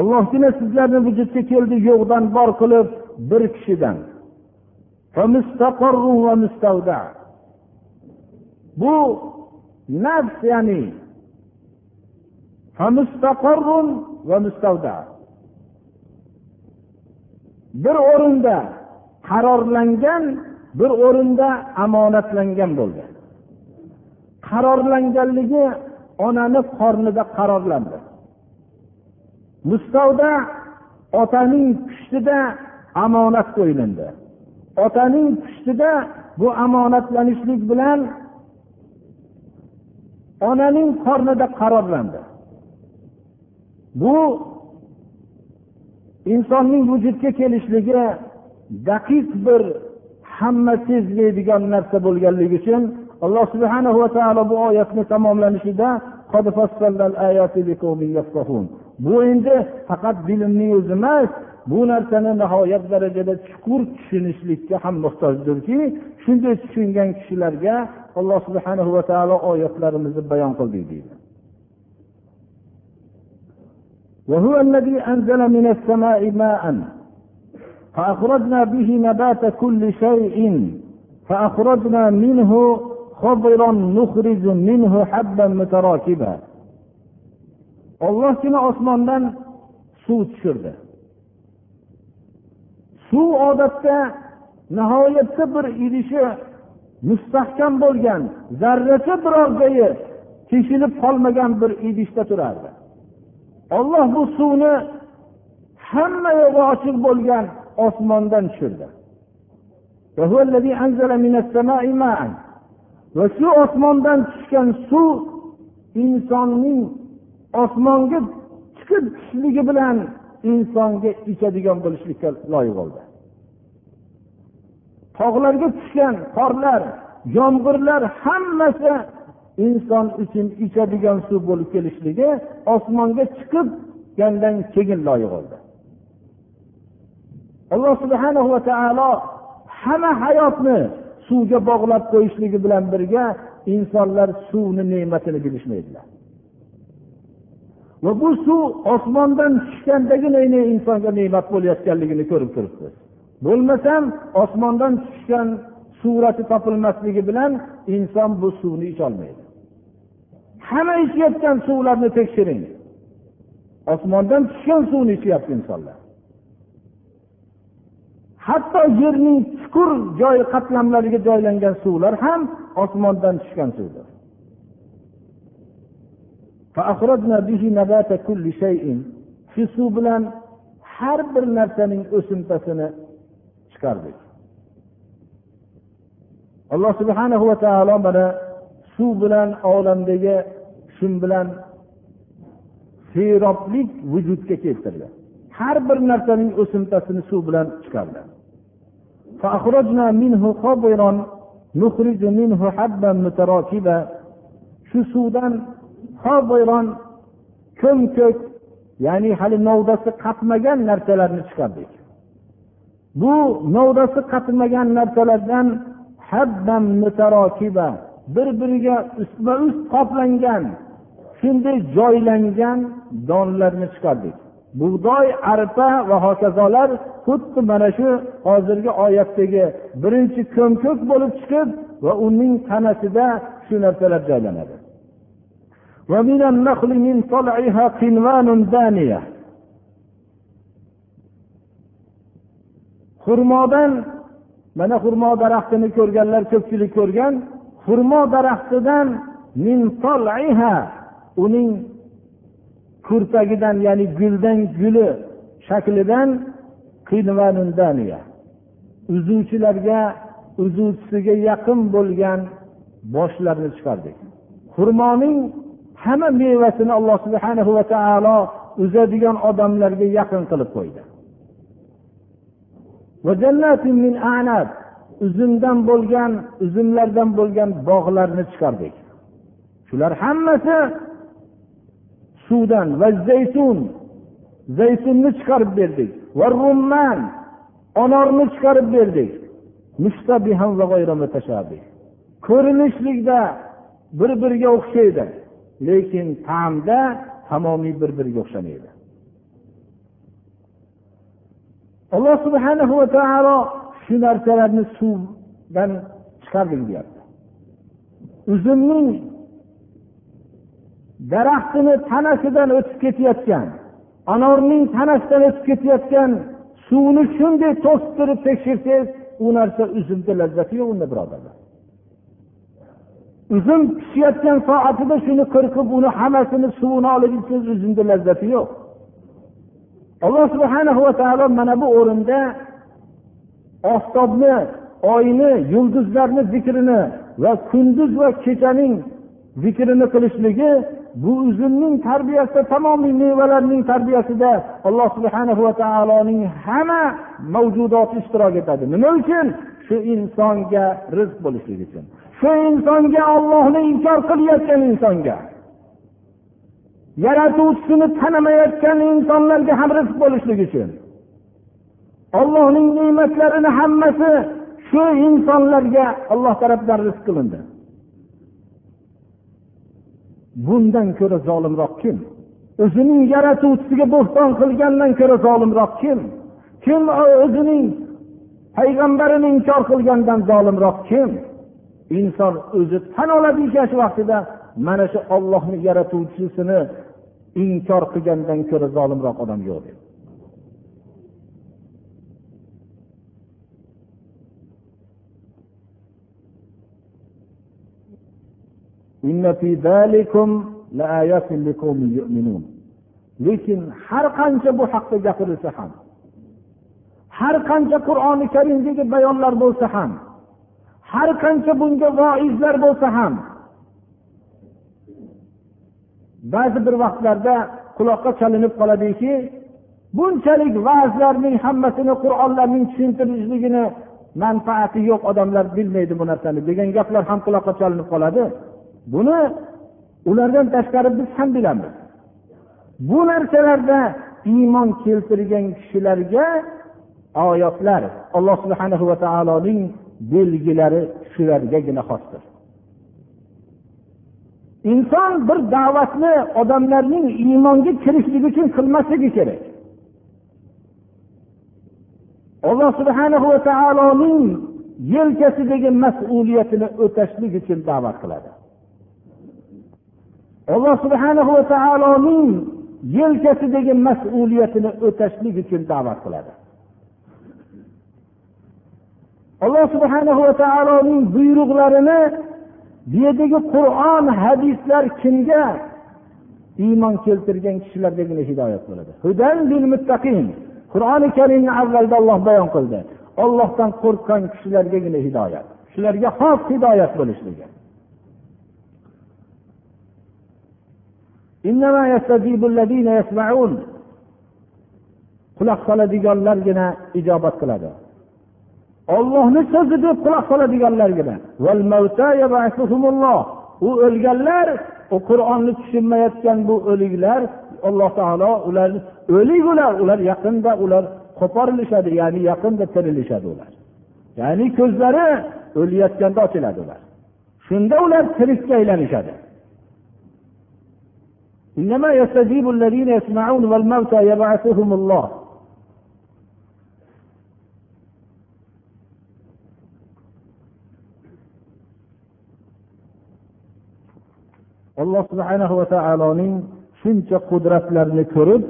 S1: Allohgina sizlarni vujudga keldi yo'qdan bor qilib bir kishidan. Bu nafs ya'ni bir o'rinda qarorlangan bir o'rinda omonatlangan bo'ldi. Qarorlanganligi onani qornida qarorlandi. Mustavda otaning pushtida omonat qo'yilindi. Otaning pushtida bu omonatlanishlik bilan onaning qornida qarorlandi. Bu insonning vujudga kelishligi daqiq bir hamma sezmaydigan narsa bo'lganligi uchun alloh subhana va taolo bu oyatni tamomlanishida bu endi faqat bilimning o'zi emas bu narsani nihoyat darajada chuqur tushunishlikka ham muhtojdirki shunday tushungan kishilarga alloh subhana va taolo oyatlarimizni bayon qildik deydi. وهو الذي أنزل من السماء ماء فأخرجنا به نبات كل شيء فأخرجنا منه خضرا نخرج منه حبا متراكبا ollohgina osmondan suv tushirdi suv odatda nihoyatda bir idishi mustahkam bo'lgan zarracha biror joyi teshilib qolmagan bir idishda turardi Olloh bu suvni hamma yog'i ochiq bo'lgan osmondan tushirdi. Va shu osmondan tushgan suv insonning osmonga chiqib tushishligi bilan insonga ichadigan bo'lishlikka loyiq bo'ldi. Tog'larga tushgan qorlar yomg'irlar hammasi inson uchun ichadigan suv bo'lib kelishligi osmonga chiqibgandan keyin loyiq bo'ldi. Alloh subhana va taolo hamma hayotni suvga bog'lab qo'yishligi bilan birga insonlar suvni ne'matini bilishmaydilar. Va bu suv osmondan tushgandagina insonga ne'mat bo'layotganligini ko'rib turibsiz. Bo'lmasam osmondan tushgan surati topilmasligi bilan inson bu suvni icholmaydi hamma ichayotgan suvlarni tekshiring. Osmondan tushgan suvni ichyapti insonlar. Hatto yerning chuqur joy qatlamlariga joylangan suvlar ham osmondan tushgan suvdir. Shu suv bilan har bir narsaning o'simtasini chiqardik. Alloh subhanahu va taolo mana suv bilan olamdagi shu bilan seroblik vujudga keltirdi. Har bir narsaning o'simtasini suv bilan chiqardi. Shu suvdan ko'm ko'k ya'ni hali novdasi qatmagan narsalarni chiqardik. Bu novdasi qatmagan narsalardan bir biriga ustma ust qoplangan shunday joylangan donlarni chiqardik. Bug'doy arpa va hokazolar xuddi mana shu hozirgi oyatdagi birinchi ko'mko'k bo'lib chiqib va uning tanasida shu narsalar joylanadi. Xurmodan mana xurmo daraxtini ko'rganlar ko'pchilik ko'rgan xurmo daraxtidan uning kurpagidan ya'ni guldan guli shaklidan uzuvchilarga uzuvchisiga yaqin bo'lgan boshlarni chiqardik. Xurmoning hamma mevasini alloh subhana va taolo uzadigan odamlarga yaqin qilib qo'ydi. Uzumdan bo'lgan uzumlardan bo'lgan bog'larni chiqardik. Shular hammasi suvdan va zaytun zaytunni chiqarib berdik va rumman anorni chiqarib berdik. Ko'rinishlikda bir biriga o'xshaydi lekin ta'mda tamomiy bir biriga o'xshamaydi. Alloh subhanahu va taolo shu narsalarni suvdan chiqardik deyapti. Uzumning daraxtini tanasidan o'tib ketayotgan anorning tanasidan o'tib ketayotgan suvni shunday to'sib turib tekshirsangiz u narsa uzumni lazzati yo'q unda birodarlar. Uzum pishayotgan soatida shuni qirqib uni hammasini suvini olib ichsangiz uzumni lazzati yo'q. Alloh subhana va taolo mana bu o'rinda oftobni oyni yulduzlarni zikrini va kunduz va kechaning zikrini qilishligi bu uzumning tarbiyasida tamomiy mevalarning tarbiyasida alloh subhana va taoloning hamma mavjudoti ishtirok etadi. Nima uchun? Shu insonga rizq bo'lishligi uchun. Shu insonga ollohni inkor qilayotgan insonga. Yaratuvchisini tanimayotgan insonlarga ham rizq bo'lishligi uchun. Ollohning ne'matlarini hammasi shu insonlarga olloh tarafdan rizq qilindi. Bundan ko'ra zolimroq kim? O'zining yaratuvchisiga bo'xton qilgandan ko'ra zolimroq kim? Kim o'zining payg'ambarini inkor qilgandan zolimroq kim? Inson o'zi tan oladi shu vaqtida mana shu ollohni yaratuvchisini inkor qilgandan ko'ra zolimroq odam yo'q dedi lekin har qancha bu haqda gapirilsa ham har qancha qur'oni karimdagi bayonlar bo'lsa ham har qancha bunga voizlar bo'lsa ham ba'zi bir vaqtlarda quloqqa chalinib qoladiki bunchalik va'zlarning hammasini qur'onlarning tushuntirishligini manfaati yo'q odamlar bilmaydi bu narsani degan gaplar ham quloqqa chalinib qoladi. Buni ulardan tashqari biz ham bilamiz. Bu narsalarda iymon keltirgan kishilarga oyatlar alloh subhana va taoloning belgilari shulargagina xosdir. Inson bir da'vatni odamlarning iymonga kirishligi uchun qilmasligi kerak. Alloh subhana va taoloning yelkasidagi mas'uliyatini o'tashlik uchun da'vat qiladi. Alloh subhana va taoloning yelkasidagi mas'uliyatini o'tashlik uchun da'vat qiladi. Alloh subhana va taoloning buyruqlarini bu yerdagi qur'on hadislar kimga iymon keltirgan kishilargagina hidoyat bo'ladi? Qur'oni karimni avvalda olloh bayon qildi. Ollohdan qo'rqqan kishilargagina hidoyat. Shularga xos hidoyat bo'lishligi. Quloq soladiganlargina ijobat qiladi. Ollohni so'zi deb quloq soladiganlargina. U o'lganlar u qur'onni tushunmayotgan bu o'liklar alloh taolo ular o'lik ular ular yaqinda ular qo'porilishadi ya'ni yaqinda tirilishadi ular. Ya'ni ko'zlari o'layotganda ochiladi ular. Shunda ular tirikka aylanishadi. إنما يستجيب الذين يسمعون والموتى يبعثهم الله alloh subhana va taoloning shuncha qudratlarini ko'rib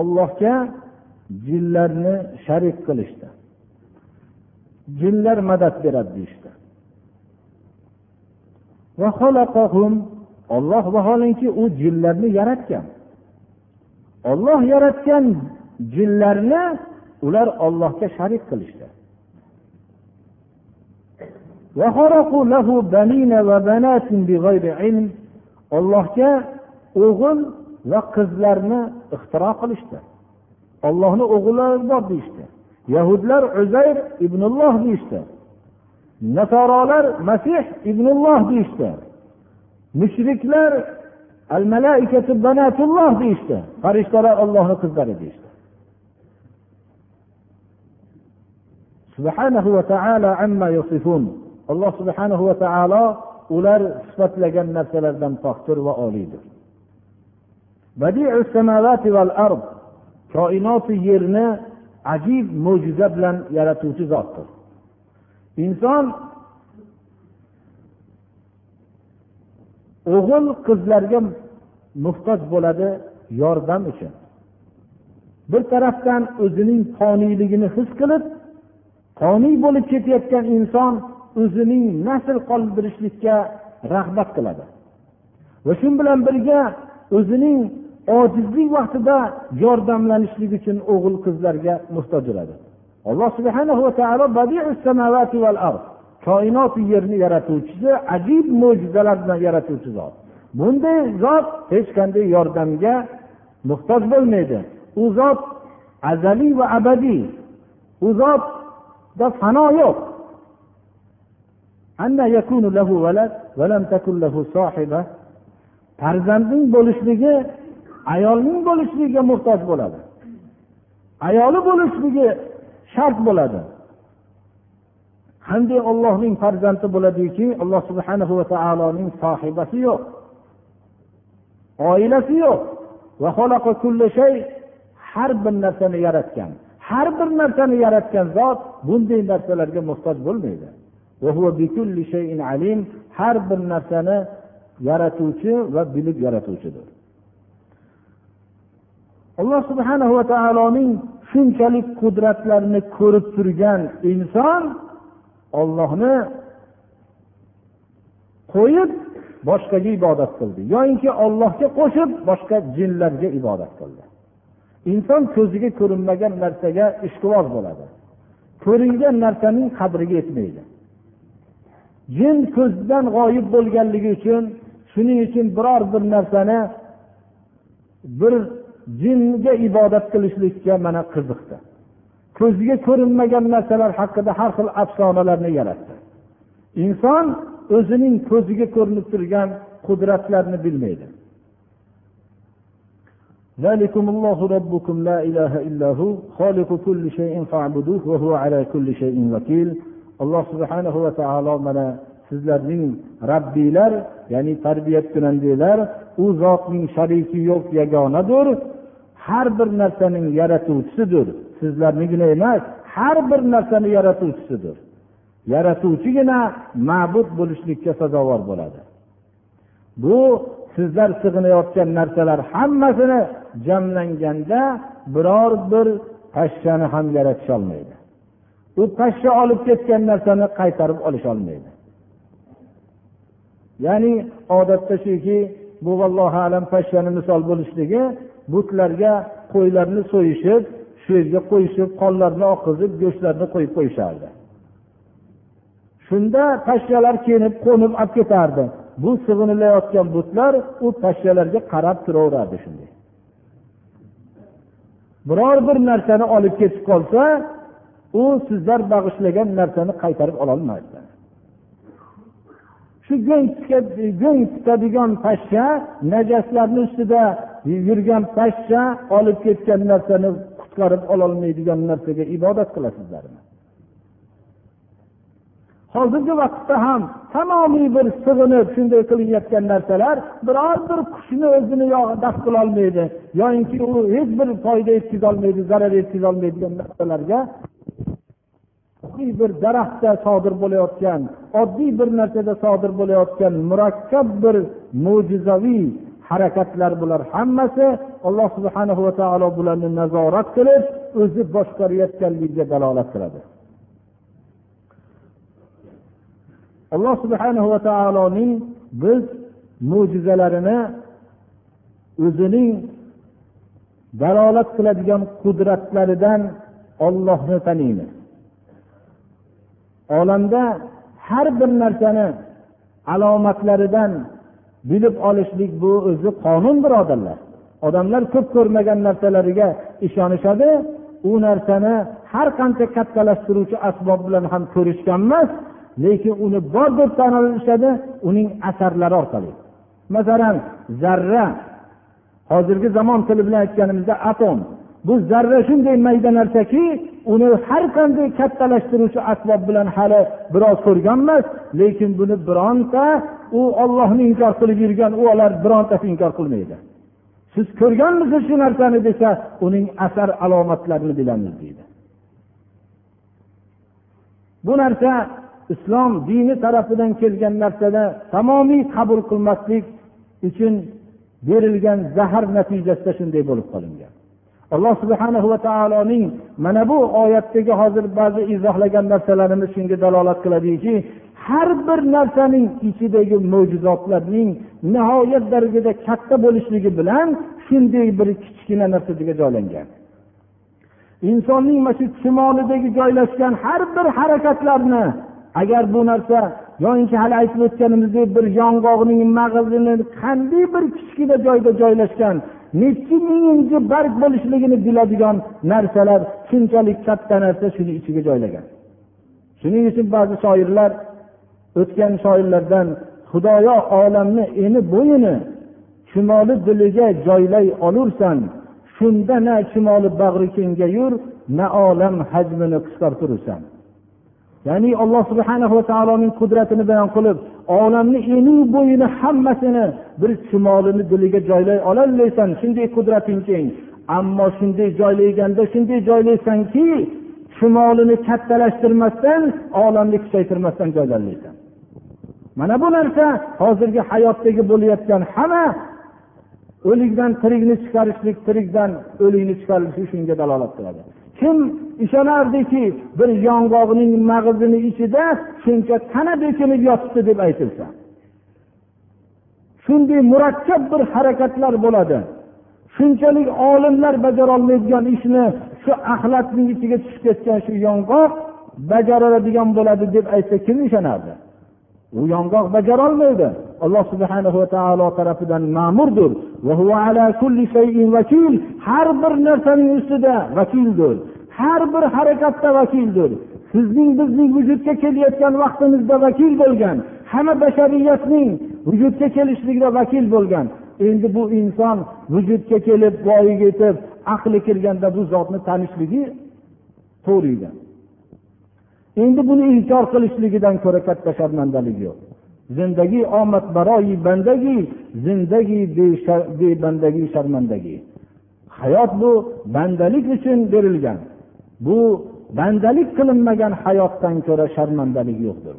S1: ollohga jinlarni sharik qilishdi jinlar madad beradi deyishdi Olloh vaholanki u jinlarni yaratgan. Olloh yaratgan jinlarni ular ollohga sharik qilishdi. Ollohga o'g'il va qizlarni ixtiro qilishdi. Ollohni o'g'illari bor deyishdi. Yahudlar uzayr ibnulloh deyishdi. Nasorolar masih ibnulloh deyishdi. Mushriklar al malaikatu banatulloh deyishdi. Farishtalar ollohni qizlari deyishdi. Subhanahu va taala amma yasifun. Alloh subhanahu va taolo ular sifatlagan narsalardan pokdir va oliydir koinoti yerni ajib mo'jiza bilan yaratuvchi zotdir. Inson o'g'il qizlarga muhtoj bo'ladi yordam uchun. Bir tarafdan o'zining qoniyligini his qilib qoniy bo'lib ketayotgan inson o'zining nasl qoldirishlikka rag'bat qiladi. Va shu bilan birga o'zining ojizlik vaqtida yordamlanishlik uchun o'g'il qizlarga muhtoj bo'ladi. Alloh subhana va taolo koinot yerni yaratuvchisi ajib mo'jizalar bilan yaratuvchi zot. Bunday zot hech qanday yordamga muhtoj bo'lmaydi. U zot azaliy va abadiy. U zotda fano yo'q. Farzandning bo'lishligi ayolning bo'lishligiga muhtoj bo'ladi. Ayoli bo'lishligi shart bo'ladi. Qanday ollohning farzandi bo'ladiki alloh subhana va taoloning sohibasi yo'q oilasi yo'q şey, har bir narsani yaratgan. Har bir narsani yaratgan zot bunday narsalarga muhtoj bo'lmaydi. Har bir narsani yaratuvchi va bilib yaratuvchidir. Alloh subhanahu va taoloning shunchalik qudratlarni ko'rib turgan inson ollohni qo'yib boshqaga ibodat qildi. Yoyinki ollohga qo'shib boshqa jinlarga ibodat qildi. Inson ko'ziga ko'rinmagan narsaga ishqiboz bo'ladi. Ko'ringan narsaning qadriga yetmaydi. Jin ko'zdan g'oyib bo'lganligi uchun shuning uchun biror bir narsani bir jinga ibodat qilishlikka mana qiziqdi. Ko'ziga ko'rinmagan narsalar haqida har xil afsonalarni yaratdi. Inson o'zining ko'ziga ko'rinib turgan qudratlarni bilmaydi. Alloh subhanahu va taolo mana sizlarning rabbiylar ya'ni tarbiyat kunandilar u zotning shariki yo'q yagonadir. Har bir narsaning yaratuvchisidir. Sizlarnigina emas har bir narsani yaratuvchisidir. Yaratuvchigina ma'bud bo'lishlikka sazovor bo'ladi. Bu sizlar sig'inayotgan narsalar hammasini jamlanganda biror bir pashshani ham yaratisholmaydi u pashsha olib ketgan narsani qaytarib olisholmaydi ya'ni odatda shuki bu vallohu alam pashshani misol bo'lishligi butlarga qo'ylarni so'yishib shu yerga qo'yishib qonlarini oqizib go'shtlarini qo'yib qo'yishardi. Shunda pashshalar kelib qo'nib olib ketardi. Bu sig'inilayotgan butlar u pashshalarga qarab turaverardi shunday. Biror bir narsani olib ketib qolsa u sizlar bag'ishlagan narsani qaytarib ololmaydi. Shu go'ng tutadigan pashsha najaslarni ustida yurgan pashsha olib ketgan narsani qutqarib ololmaydigan narsaga ibodat qilasizlarmi? Hozirgi vaqtda ham tamomiy bir sig'inib shunday qilinayotgan narsalar biror bir qushni o'zini daf qilolmaydi yoyinki u hech bir foyda yetkazolmaydi zarar yetkazolmaydigan narsalarga oddiy bir daraxtda sodir bo'layotgan oddiy bir narsada sodir bo'layotgan murakkab bir mo'jizaviy harakatlar bular hammasi alloh subhana va taolo bularni nazorat qilib o'zi boshqarayotganligiga dalolat qiladi. Alloh subhana va taoloning biz mo'jizalarini o'zining dalolat qiladigan qudratlaridan ollohni taniymiz. Olamda har bir narsani alomatlaridan bilib olishlik bu o'zi qonun birodarlar. Odamlar ko'p ko'rmagan narsalariga ishonishadi. U narsani har qancha kattalashtiruvchi asbob bilan ham ko'rishgan emas lekin uni bor deb tan olishadi uning asarlari orqali. Masalan zarra. Hozirgi zamon tili bilan aytganimizda atom. Bu zarra shunday mayda narsaki uni har qanday kattalashtiruvchi asbob bilan hali biroz ko'rganmas lekin buni bironta u ollohni inkor qilib yurgan ular birontasi inkor qilmaydi. Siz ko'rganmisiz shu narsani desa uning asar alomatlarini bilamiz deydi. Bu narsa islom dini tarafidan kelgan narsada tamomiy qabul qilmaslik uchun berilgan zahar natijasida shunday bo'lib qolingan. Alloh subhana va taoloning mana bu oyatdagi hozir ba'zi izohlagan narsalarimiz shunga dalolat qiladiki har bir narsaning ichidagi mo'jizotlarning nihoyat darajada katta bo'lishligi bilan shunday bir kichkina narsaga joylangan. Insonning mana shu chumolidagi joylashgan har bir harakatlarni agar bu narsa yoinki hali aytib o'tganimizdek bir yong'oqning mag'zini qanday bir kichkina joyda joylashgan nechi minginchi barg bo'lishligini biladigan narsalar shunchalik katta narsa shuni ichiga joylagan. Shuning uchun ba'zi shoirlar o'tgan shoirlardan xudoyo olamni eni bo'yini chumoli diliga joylay olursan shunda na chumoli bag'ri kengayur na olam hajmini qisqartirursan. Ya'ni alloh subhana va taoloning qudratini bayon qilib olamni enu bo'yini hammasini bir chumolini diliga joylay ololmaysan shunday qudrating keng. Ammo shunday joylayganda shunday joylaysanki chumolini kattalashtirmasdan olamni kuchaytirmasdan go'zallaysan mana bu narsa hozirgi hayotdagi bo'layotgan hamma o'likdan tirikni chiqarishlik tirikdan o'likni chiqarishlik shunga dalolat qiladi. Kim ishonardiki bir yong'oqning mag'zini ichida shuncha tana bekinib yotibdi deb aytilsa? Shunday murakkab bir harakatlar bo'ladi. Shunchalik olimlar bajarolmaydigan ishni shu axlatning ichiga tushib ketgan shu yong'oq bajaradigan bo'ladi deb aytsa kim ishonardi u yong'oq bajarolmaydi. Alloh subhana va taolo tarafidan ma'murdir. Har bir narsaning ustida vakildir. Har bir harakatda vakildir. Sizning bizning vujudga kelayotgan vaqtimizda vakil bo'lgan hamma bashariyatning vujudga kelishligida vakil bo'lgan. Endi bu inson vujudga kelib voyaga yetib aqli kirganda bu zotni tanishligi to'g'ri ekan endi buni inkor qilishligidan ko'ra katta sharmandalik yo'q. Zindagi omad baroyi bandagi zindagi bebandagi sharmandagi. Hayot bu bandalik uchun berilgan. Bu bandalik qilinmagan hayotdan ko'ra sharmandalik yo'qdir.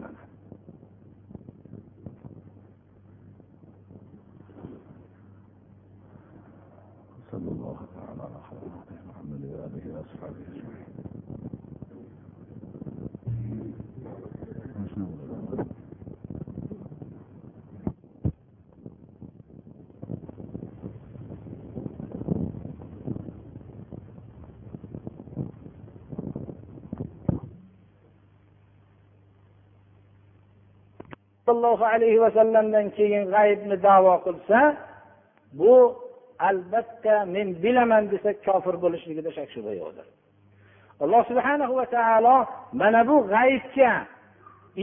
S1: Sollallohu alayhi vasallamdan keyin g'aybni davo qilsa bu albatta men bilaman desa kofir bo'lishligida shak shubha yo'qdir. Alloh subhana va taolo mana bu g'aybga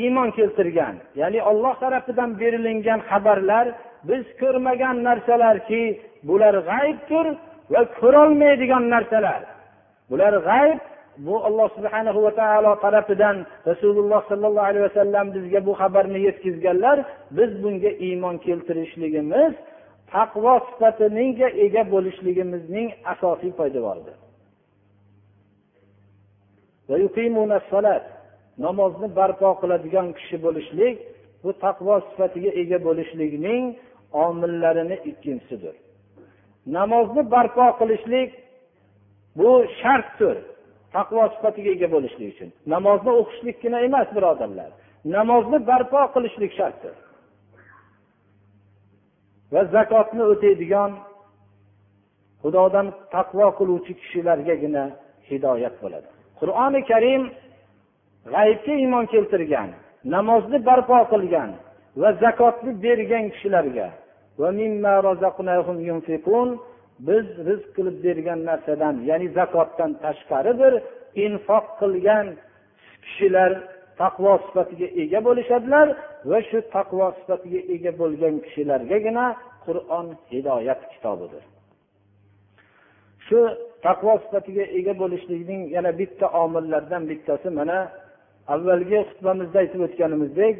S1: iymon keltirgan ya'ni olloh tarafidan berilingan xabarlar biz ko'rmagan narsalarki bular g'aybdir va ko'rolmaydigan narsalar. Bular g'ayb bu alloh subhana va taolo tarafidan rasululloh sollallohu alayhi vasallam bizga bu xabarni yetkazganlar biz bunga iymon keltirishligimiz taqvo sifatiga ega bo'lishligimizning asosiy poydevoridir namozni barpo qiladigan kishi bo'lishlik bu taqvo sifatiga ega bo'lishlikning omillarini ikkinchisidir. Namozni barpo qilishlik bu shartdir. Taqvo sifatiga ega bo'lishlik uchun. Namozni o'qishlikgina emas birodarlar. Namozni barpo qilishlik shartdir va zakotni o'taydigan xudodan taqvo qiluvchi kishilargagina hidoyat bo'ladi. Qur'oni karim g'aybga iymon keltirgan namozni barpo qilgan va zakotni bergan kishilarga. Biz rizq qilib bergan narsadan ya'ni zakotdan tashqari bir infoq qilgan kishilar taqvo sifatiga ega bo'lishadilar va shu taqvo sifatiga ega bo'lgan kishilargagina qur'on hidoyat kitobidir. Shu taqvo sifatiga ega bo'lishlikning yana bitta omillaridan bittasi mana avvalgi xutbamizda aytib o'tganimizdek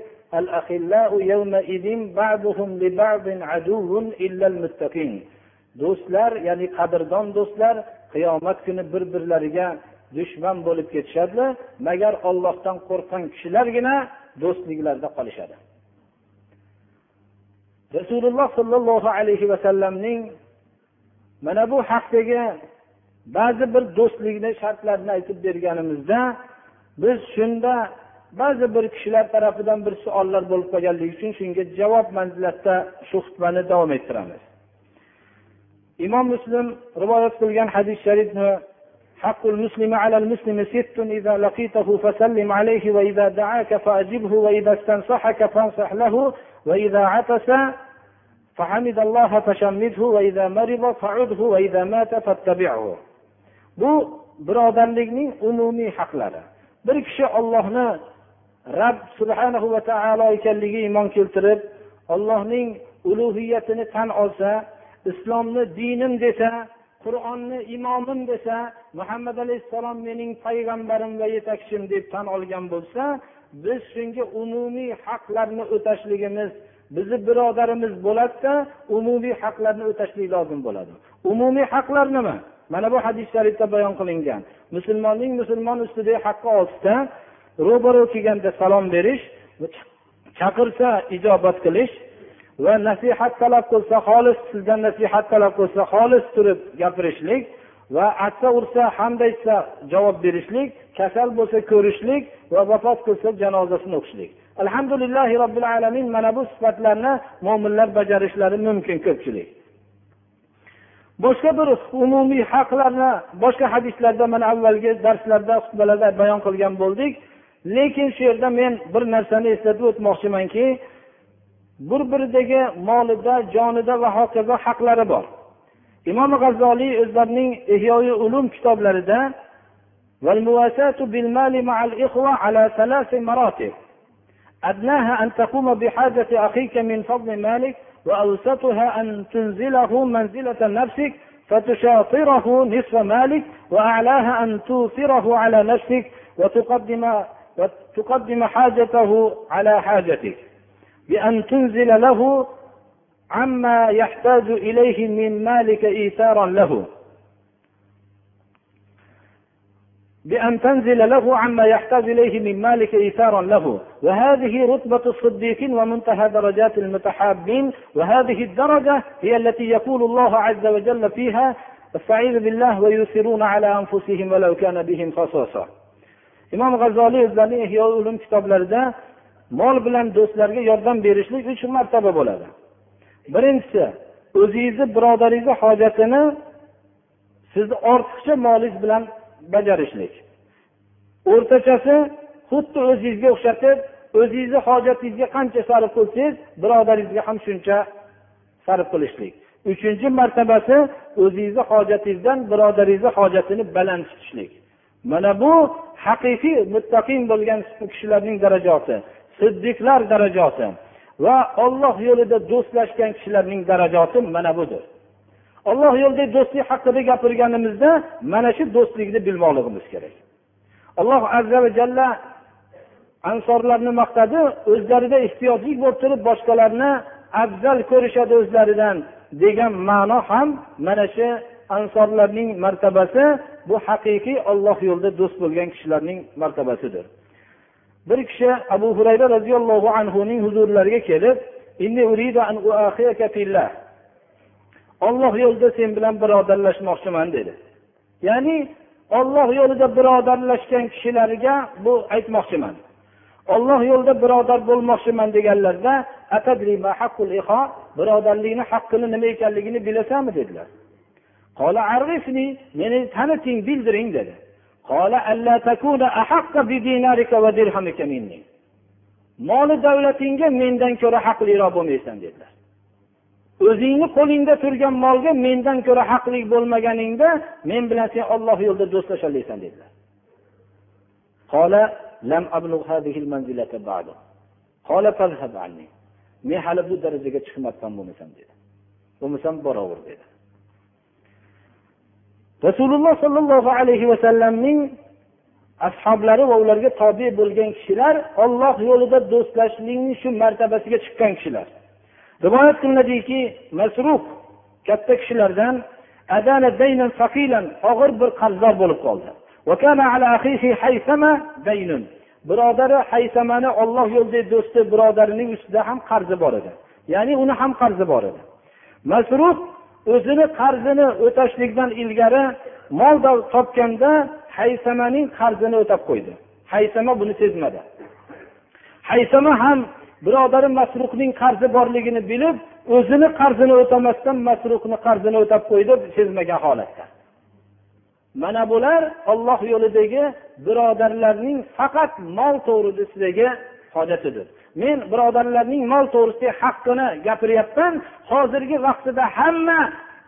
S1: do'stlar ya'ni qadrdon do'stlar qiyomat kuni bir birlariga dushman bo'lib ketishadilar magar ollohdan qo'rqqan kishilargina do'stliklarda qolishadi. Rasululloh sollallohu alayhi vasallamning mana bu haqdagi ba'zi bir do'stlikni shartlarini aytib berganimizda biz shunda ba'zi bir kishilar tarafidan bir savollar bo'lib qolganligi uchun shunga javob manzilatda shu xutbani davom ettiramiz. imom muslim rivoyat qilgan hadis sharifni حق المسلم على المسلم ست إذا لقيته فسلم عليه وإذا دعاك فأجبه وإذا استنصحك فانصح له وإذا عطس فحمد الله فشمته وإذا مرض فعده وإذا مات فاتبعه bu birodarlikning umumiy haqlari bir kishi ollohni rab subhanahu va taolo ekanligiga iymon keltirib ollohning ulug'iyatini tan olsa islomni dinim desa qur'onni imomim desa muhammad alayhissalom mening payg'ambarim va yetakchim deb tan olgan bo'lsa biz shunga umumiy haqlarni o'tashligimiz bizni birodarimiz bo'ladida umumiy haqlarni o'tashlik lozim bo'ladi. Umumiy haqlar nima? Mana bu hadis sharifda bayon qilingan. Musulmonning musulmon ustidagi haqqi oltita ro'baro kelganda salom berish chaqirsa ijobat qilish va nasihat talab qilsa xolis sizdan nasihat talab qilsa xolis turib gapirishlik va atsa ursa hamd aytsa javob berishlik kasal bo'lsa ko'rishlik va vafot qilsa janozasini o'qishlik. Alhamdulillahi robbil alamin mana bu sifatlarni mo'minlar bajarishlari mumkin ko'pchilik. Boshqa bir umumiy haqlarni boshqa hadislarda mana avvalgi darslarda xutbalarda bayon qilgan bo'ldik. Lekin shu yerda men bir narsani eslatib o'tmoqchimanki bir biridagi molida jonida va hokazo haqlari bor. Imom g'azzoliy o'zlarining ehyoyi ulum kitoblarida أدناها أن تقوم بحاجة أخيك من فضل مالك وأوسطها أن تنزله منزلة نفسك فتشاطره نصف مالك وأعلاها أن توثره على نفسك وتقدم, وتقدم حاجته على حاجتك بأن تنزل له عما يحتاج إليه من مالك إيثارا له. بأن تنزل له عما يحتاج إليه من مالك إيثارا له. وهذه رتبة الصديقين ومنتهى درجات المتحابين. وهذه الدرجة هي التي يقول الله عز وجل فيها استعيذ بالله ويؤثرون على أنفسهم ولو كان بهم خصاصة. imom g'azzoliy o'zlarining ihyo ulum kitoblarida mol bilan do'stlarga yordam berishlik uch martaba bo'ladi. Birinchisi o'zingizni birodaringizni hojatini sizni ortiqcha molingiz bilan bajarishlik. O'rtachasi xuddi o'zingizga o'xshatib o'zingizni hojatingizga qancha sarf qilsangiz birodaringizga ham shuncha sarf qilishlik. Uchinchi martabasi o'zingizni hojatingizdan birodaringizni hojatini baland tutishlik. Mana bu haqiqiy muttaqin bo'lgan kishilarning darajasi. Siddiqlar darajasi va olloh yo'lida do'stlashgan kishilarning darajasi mana budir olloh yo'lida do'stlik haqida gapirganimizda mana shu do'stlikni bilmoqligimiz kerak. Alloh azza va jalla ansorlarni maqtadi o'zlarida ehtiyojlik bo'lib turib boshqalarni afzal ko'rishadi o'zlaridan degan ma'no ham mana shu ansorlarning martabasi bu haqiqiy olloh yo'lida do'st bo'lgan kishilarning martabasidir. Bir kishi abu hurayra roziyallohu anhuning huzurlariga kelib olloh yo'lida sen bilan birodarlashmoqchiman dedi. Ya'ni olloh yo'lida birodarlashgan kishilarga bu aytmoqchiman. Olloh yo'lida birodar bo'lmoqchiman deganlarida birodarlikni haqqini nima ekanligini bilasanmi? dedilar. Meni taniting bildiring dedi. Moli davlatingga mendan ko'ra haqliroq bo'lmaysan dedilar. O'zingni qo'lingda turgan molga mendan ko'ra haqli bo'lmaganingda men bilan sen olloh yo'lida do'stlasholmaysan dedilar. Men hali bu darajaga chiqmabman bo'lmasam dedi. Bo'lmasam boraver dedi. Rasululloh sollallohu alayhi vasallamning ashoblari va ularga tobe bo'lgan kishilar olloh yo'lida do'stlashlikni shu martabasiga chiqqan kishilar. Rivoyat qilinadiki masruf katta kishilardan og'ir bir qarzdor bo'lib qoldi. Birodari haysamani olloh yo'lidagi do'sti birodarining ustida ham qarzi bor edi. Ya'ni uni ham qarzi bor edi. Masruf o'zini qarzini o'tashlikdan ilgari mol topganda haysamaning qarzini o'tab qo'ydi. Haysama buni sezmadi. Haysama ham birodari masruhning qarzi borligini bilib o'zini qarzini o'tamasdan masruhni qarzini o'tab qo'ydi sezmagan holatda. Mana bular olloh yo'lidagi birodarlarning faqat mol to'g'risidagi hojatidir. Men birodarlarning mol to'g'risidagi haqqini gapiryapman. Hozirgi vaqtida hamma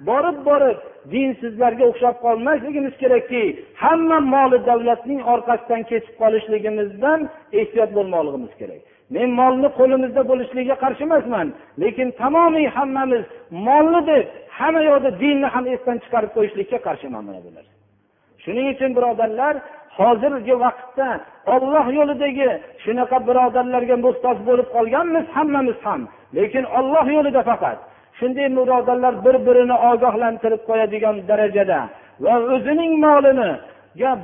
S1: borib borib dinsizlarga o'xshab qolmasligimiz kerakki hamma moli davlatning orqasidan ketib qolishligimizdan ehtiyot bo'lmoqligimiz kerak. Men molni qo'limizda bo'lishligiga qarshi emasman lekin tamomiy hammamiz molni deb hamma yoqda dinni ham esdan chiqarib qo'yishlikka qarshiman mana bu narsa. Shuning uchun birodarlar hozirgi vaqtda olloh yo'lidagi shunaqa birodarlarga muhtoj bo'lib qolganmiz hammamiz ham. Lekin olloh yo'lida faqat. Shunday birodarlar bir birini ogohlantirib qo'yadigan darajada va o'zining molini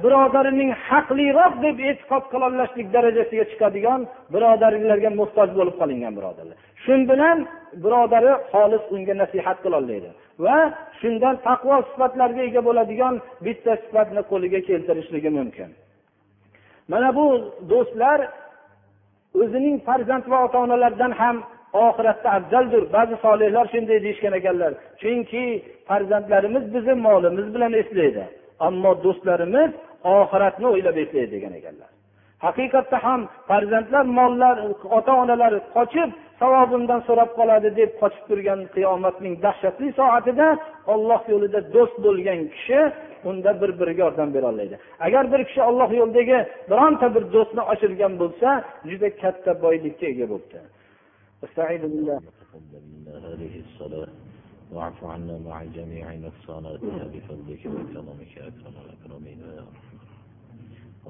S1: birodarining haqliroq deb e'tiqod qilolmaslik darajasiga chiqadigan birodarlarga muhtoj bo'lib qolingan birodarlar. Shu bilan birodari xolis unga nasihat qilolmaydi. Va shundan taqvo sifatlariga ega bo'ladigan bitta sifatni qo'liga keltirishligi mumkin. Mana bu do'stlar o'zining farzand va ota onalaridan ham oxiratda afzaldir. Ba'zi solihlar shunday deyishgan ekanlar chunki farzandlarimiz bizni molimiz bilan eslaydi ammo do'stlarimiz oxiratni o'ylab eslaydi degan ekanlar. Haqiqatda ham farzandlar mollar ota onalar qochib savobimdan so'rab qoladi deb qochib turgan qiyomatning dahshatli soatida olloh yo'lida do'st bo'lgan kishi unda bir biriga yordam berolmaydi agar bir kishi olloh yo'lidagi bironta bir do'stni oshirgan bo'lsa juda katta boylikka ega bo'libdi
S2: واعف عنا مع جميع نقصاناتنا بفضلك وكرمك اكرم الاكرمين يا ارحم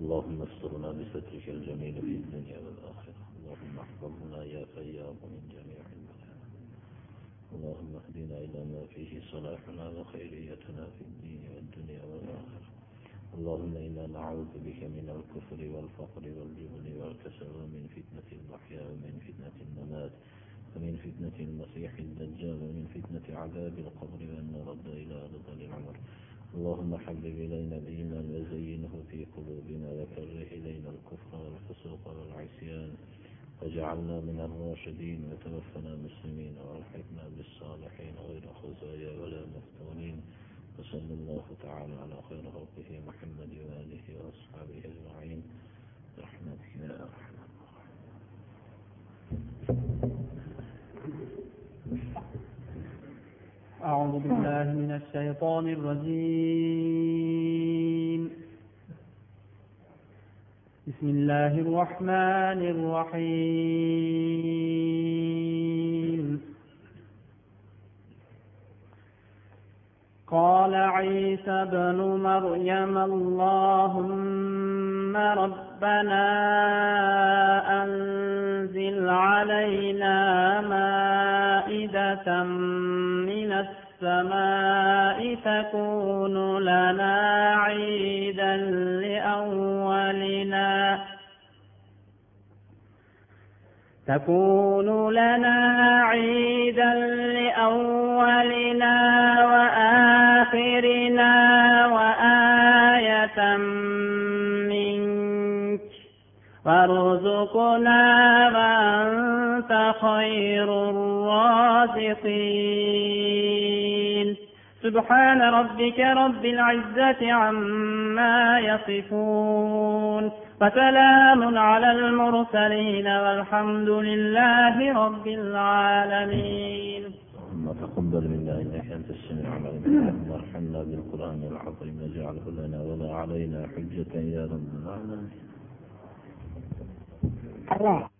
S2: اللهم استرنا بسترك الجميل في الدنيا والاخره اللهم احفظنا يا فياض من جميع البلاء اللهم اهدنا إلى ما فيه صلاحنا وخيريتنا في الدين والدنيا والآخرة. اللهم إنا نعوذ بك من الكفر والفقر والجبن والكسل ومن فتنة المحيا ومن فتنة الممات ومن فتنة المسيح الدجال ومن فتنة عذاب القبر وأن نرد إلى أرض العمر. اللهم حبب إلينا الإيمان وزينه في قلوبنا وكره إلينا الكفر والفسوق والعصيان. وجعلنا من الراشدين وتوفنا مسلمين وألحقنا بالصالحين غير خزايا ولا مفتونين. وصلى الله تعالى على خير خلقه محمد وآله وأصحابه أجمعين. برحمتك يا أرحم
S3: أعوذ بالله من الشيطان الرجيم. بسم الله الرحمن الرحيم. قال عيسى ابن مريم اللهم ربنا أنزل علينا مائدة من السماء تكون لنا عيدا لأولنا. تكون لنا عيدا لأولنا وآخرنا وآية وارزقنا وأنت خير الرازقين. سبحان ربك رب العزة عما يصفون. وسلام على المرسلين والحمد لله رب العالمين.
S2: اللهم تقبل منا إنك أنت السميع العليم. وارحمنا بالقرآن العظيم. واجعله لنا ولا علينا حجة يا رب العالمين. 好嘞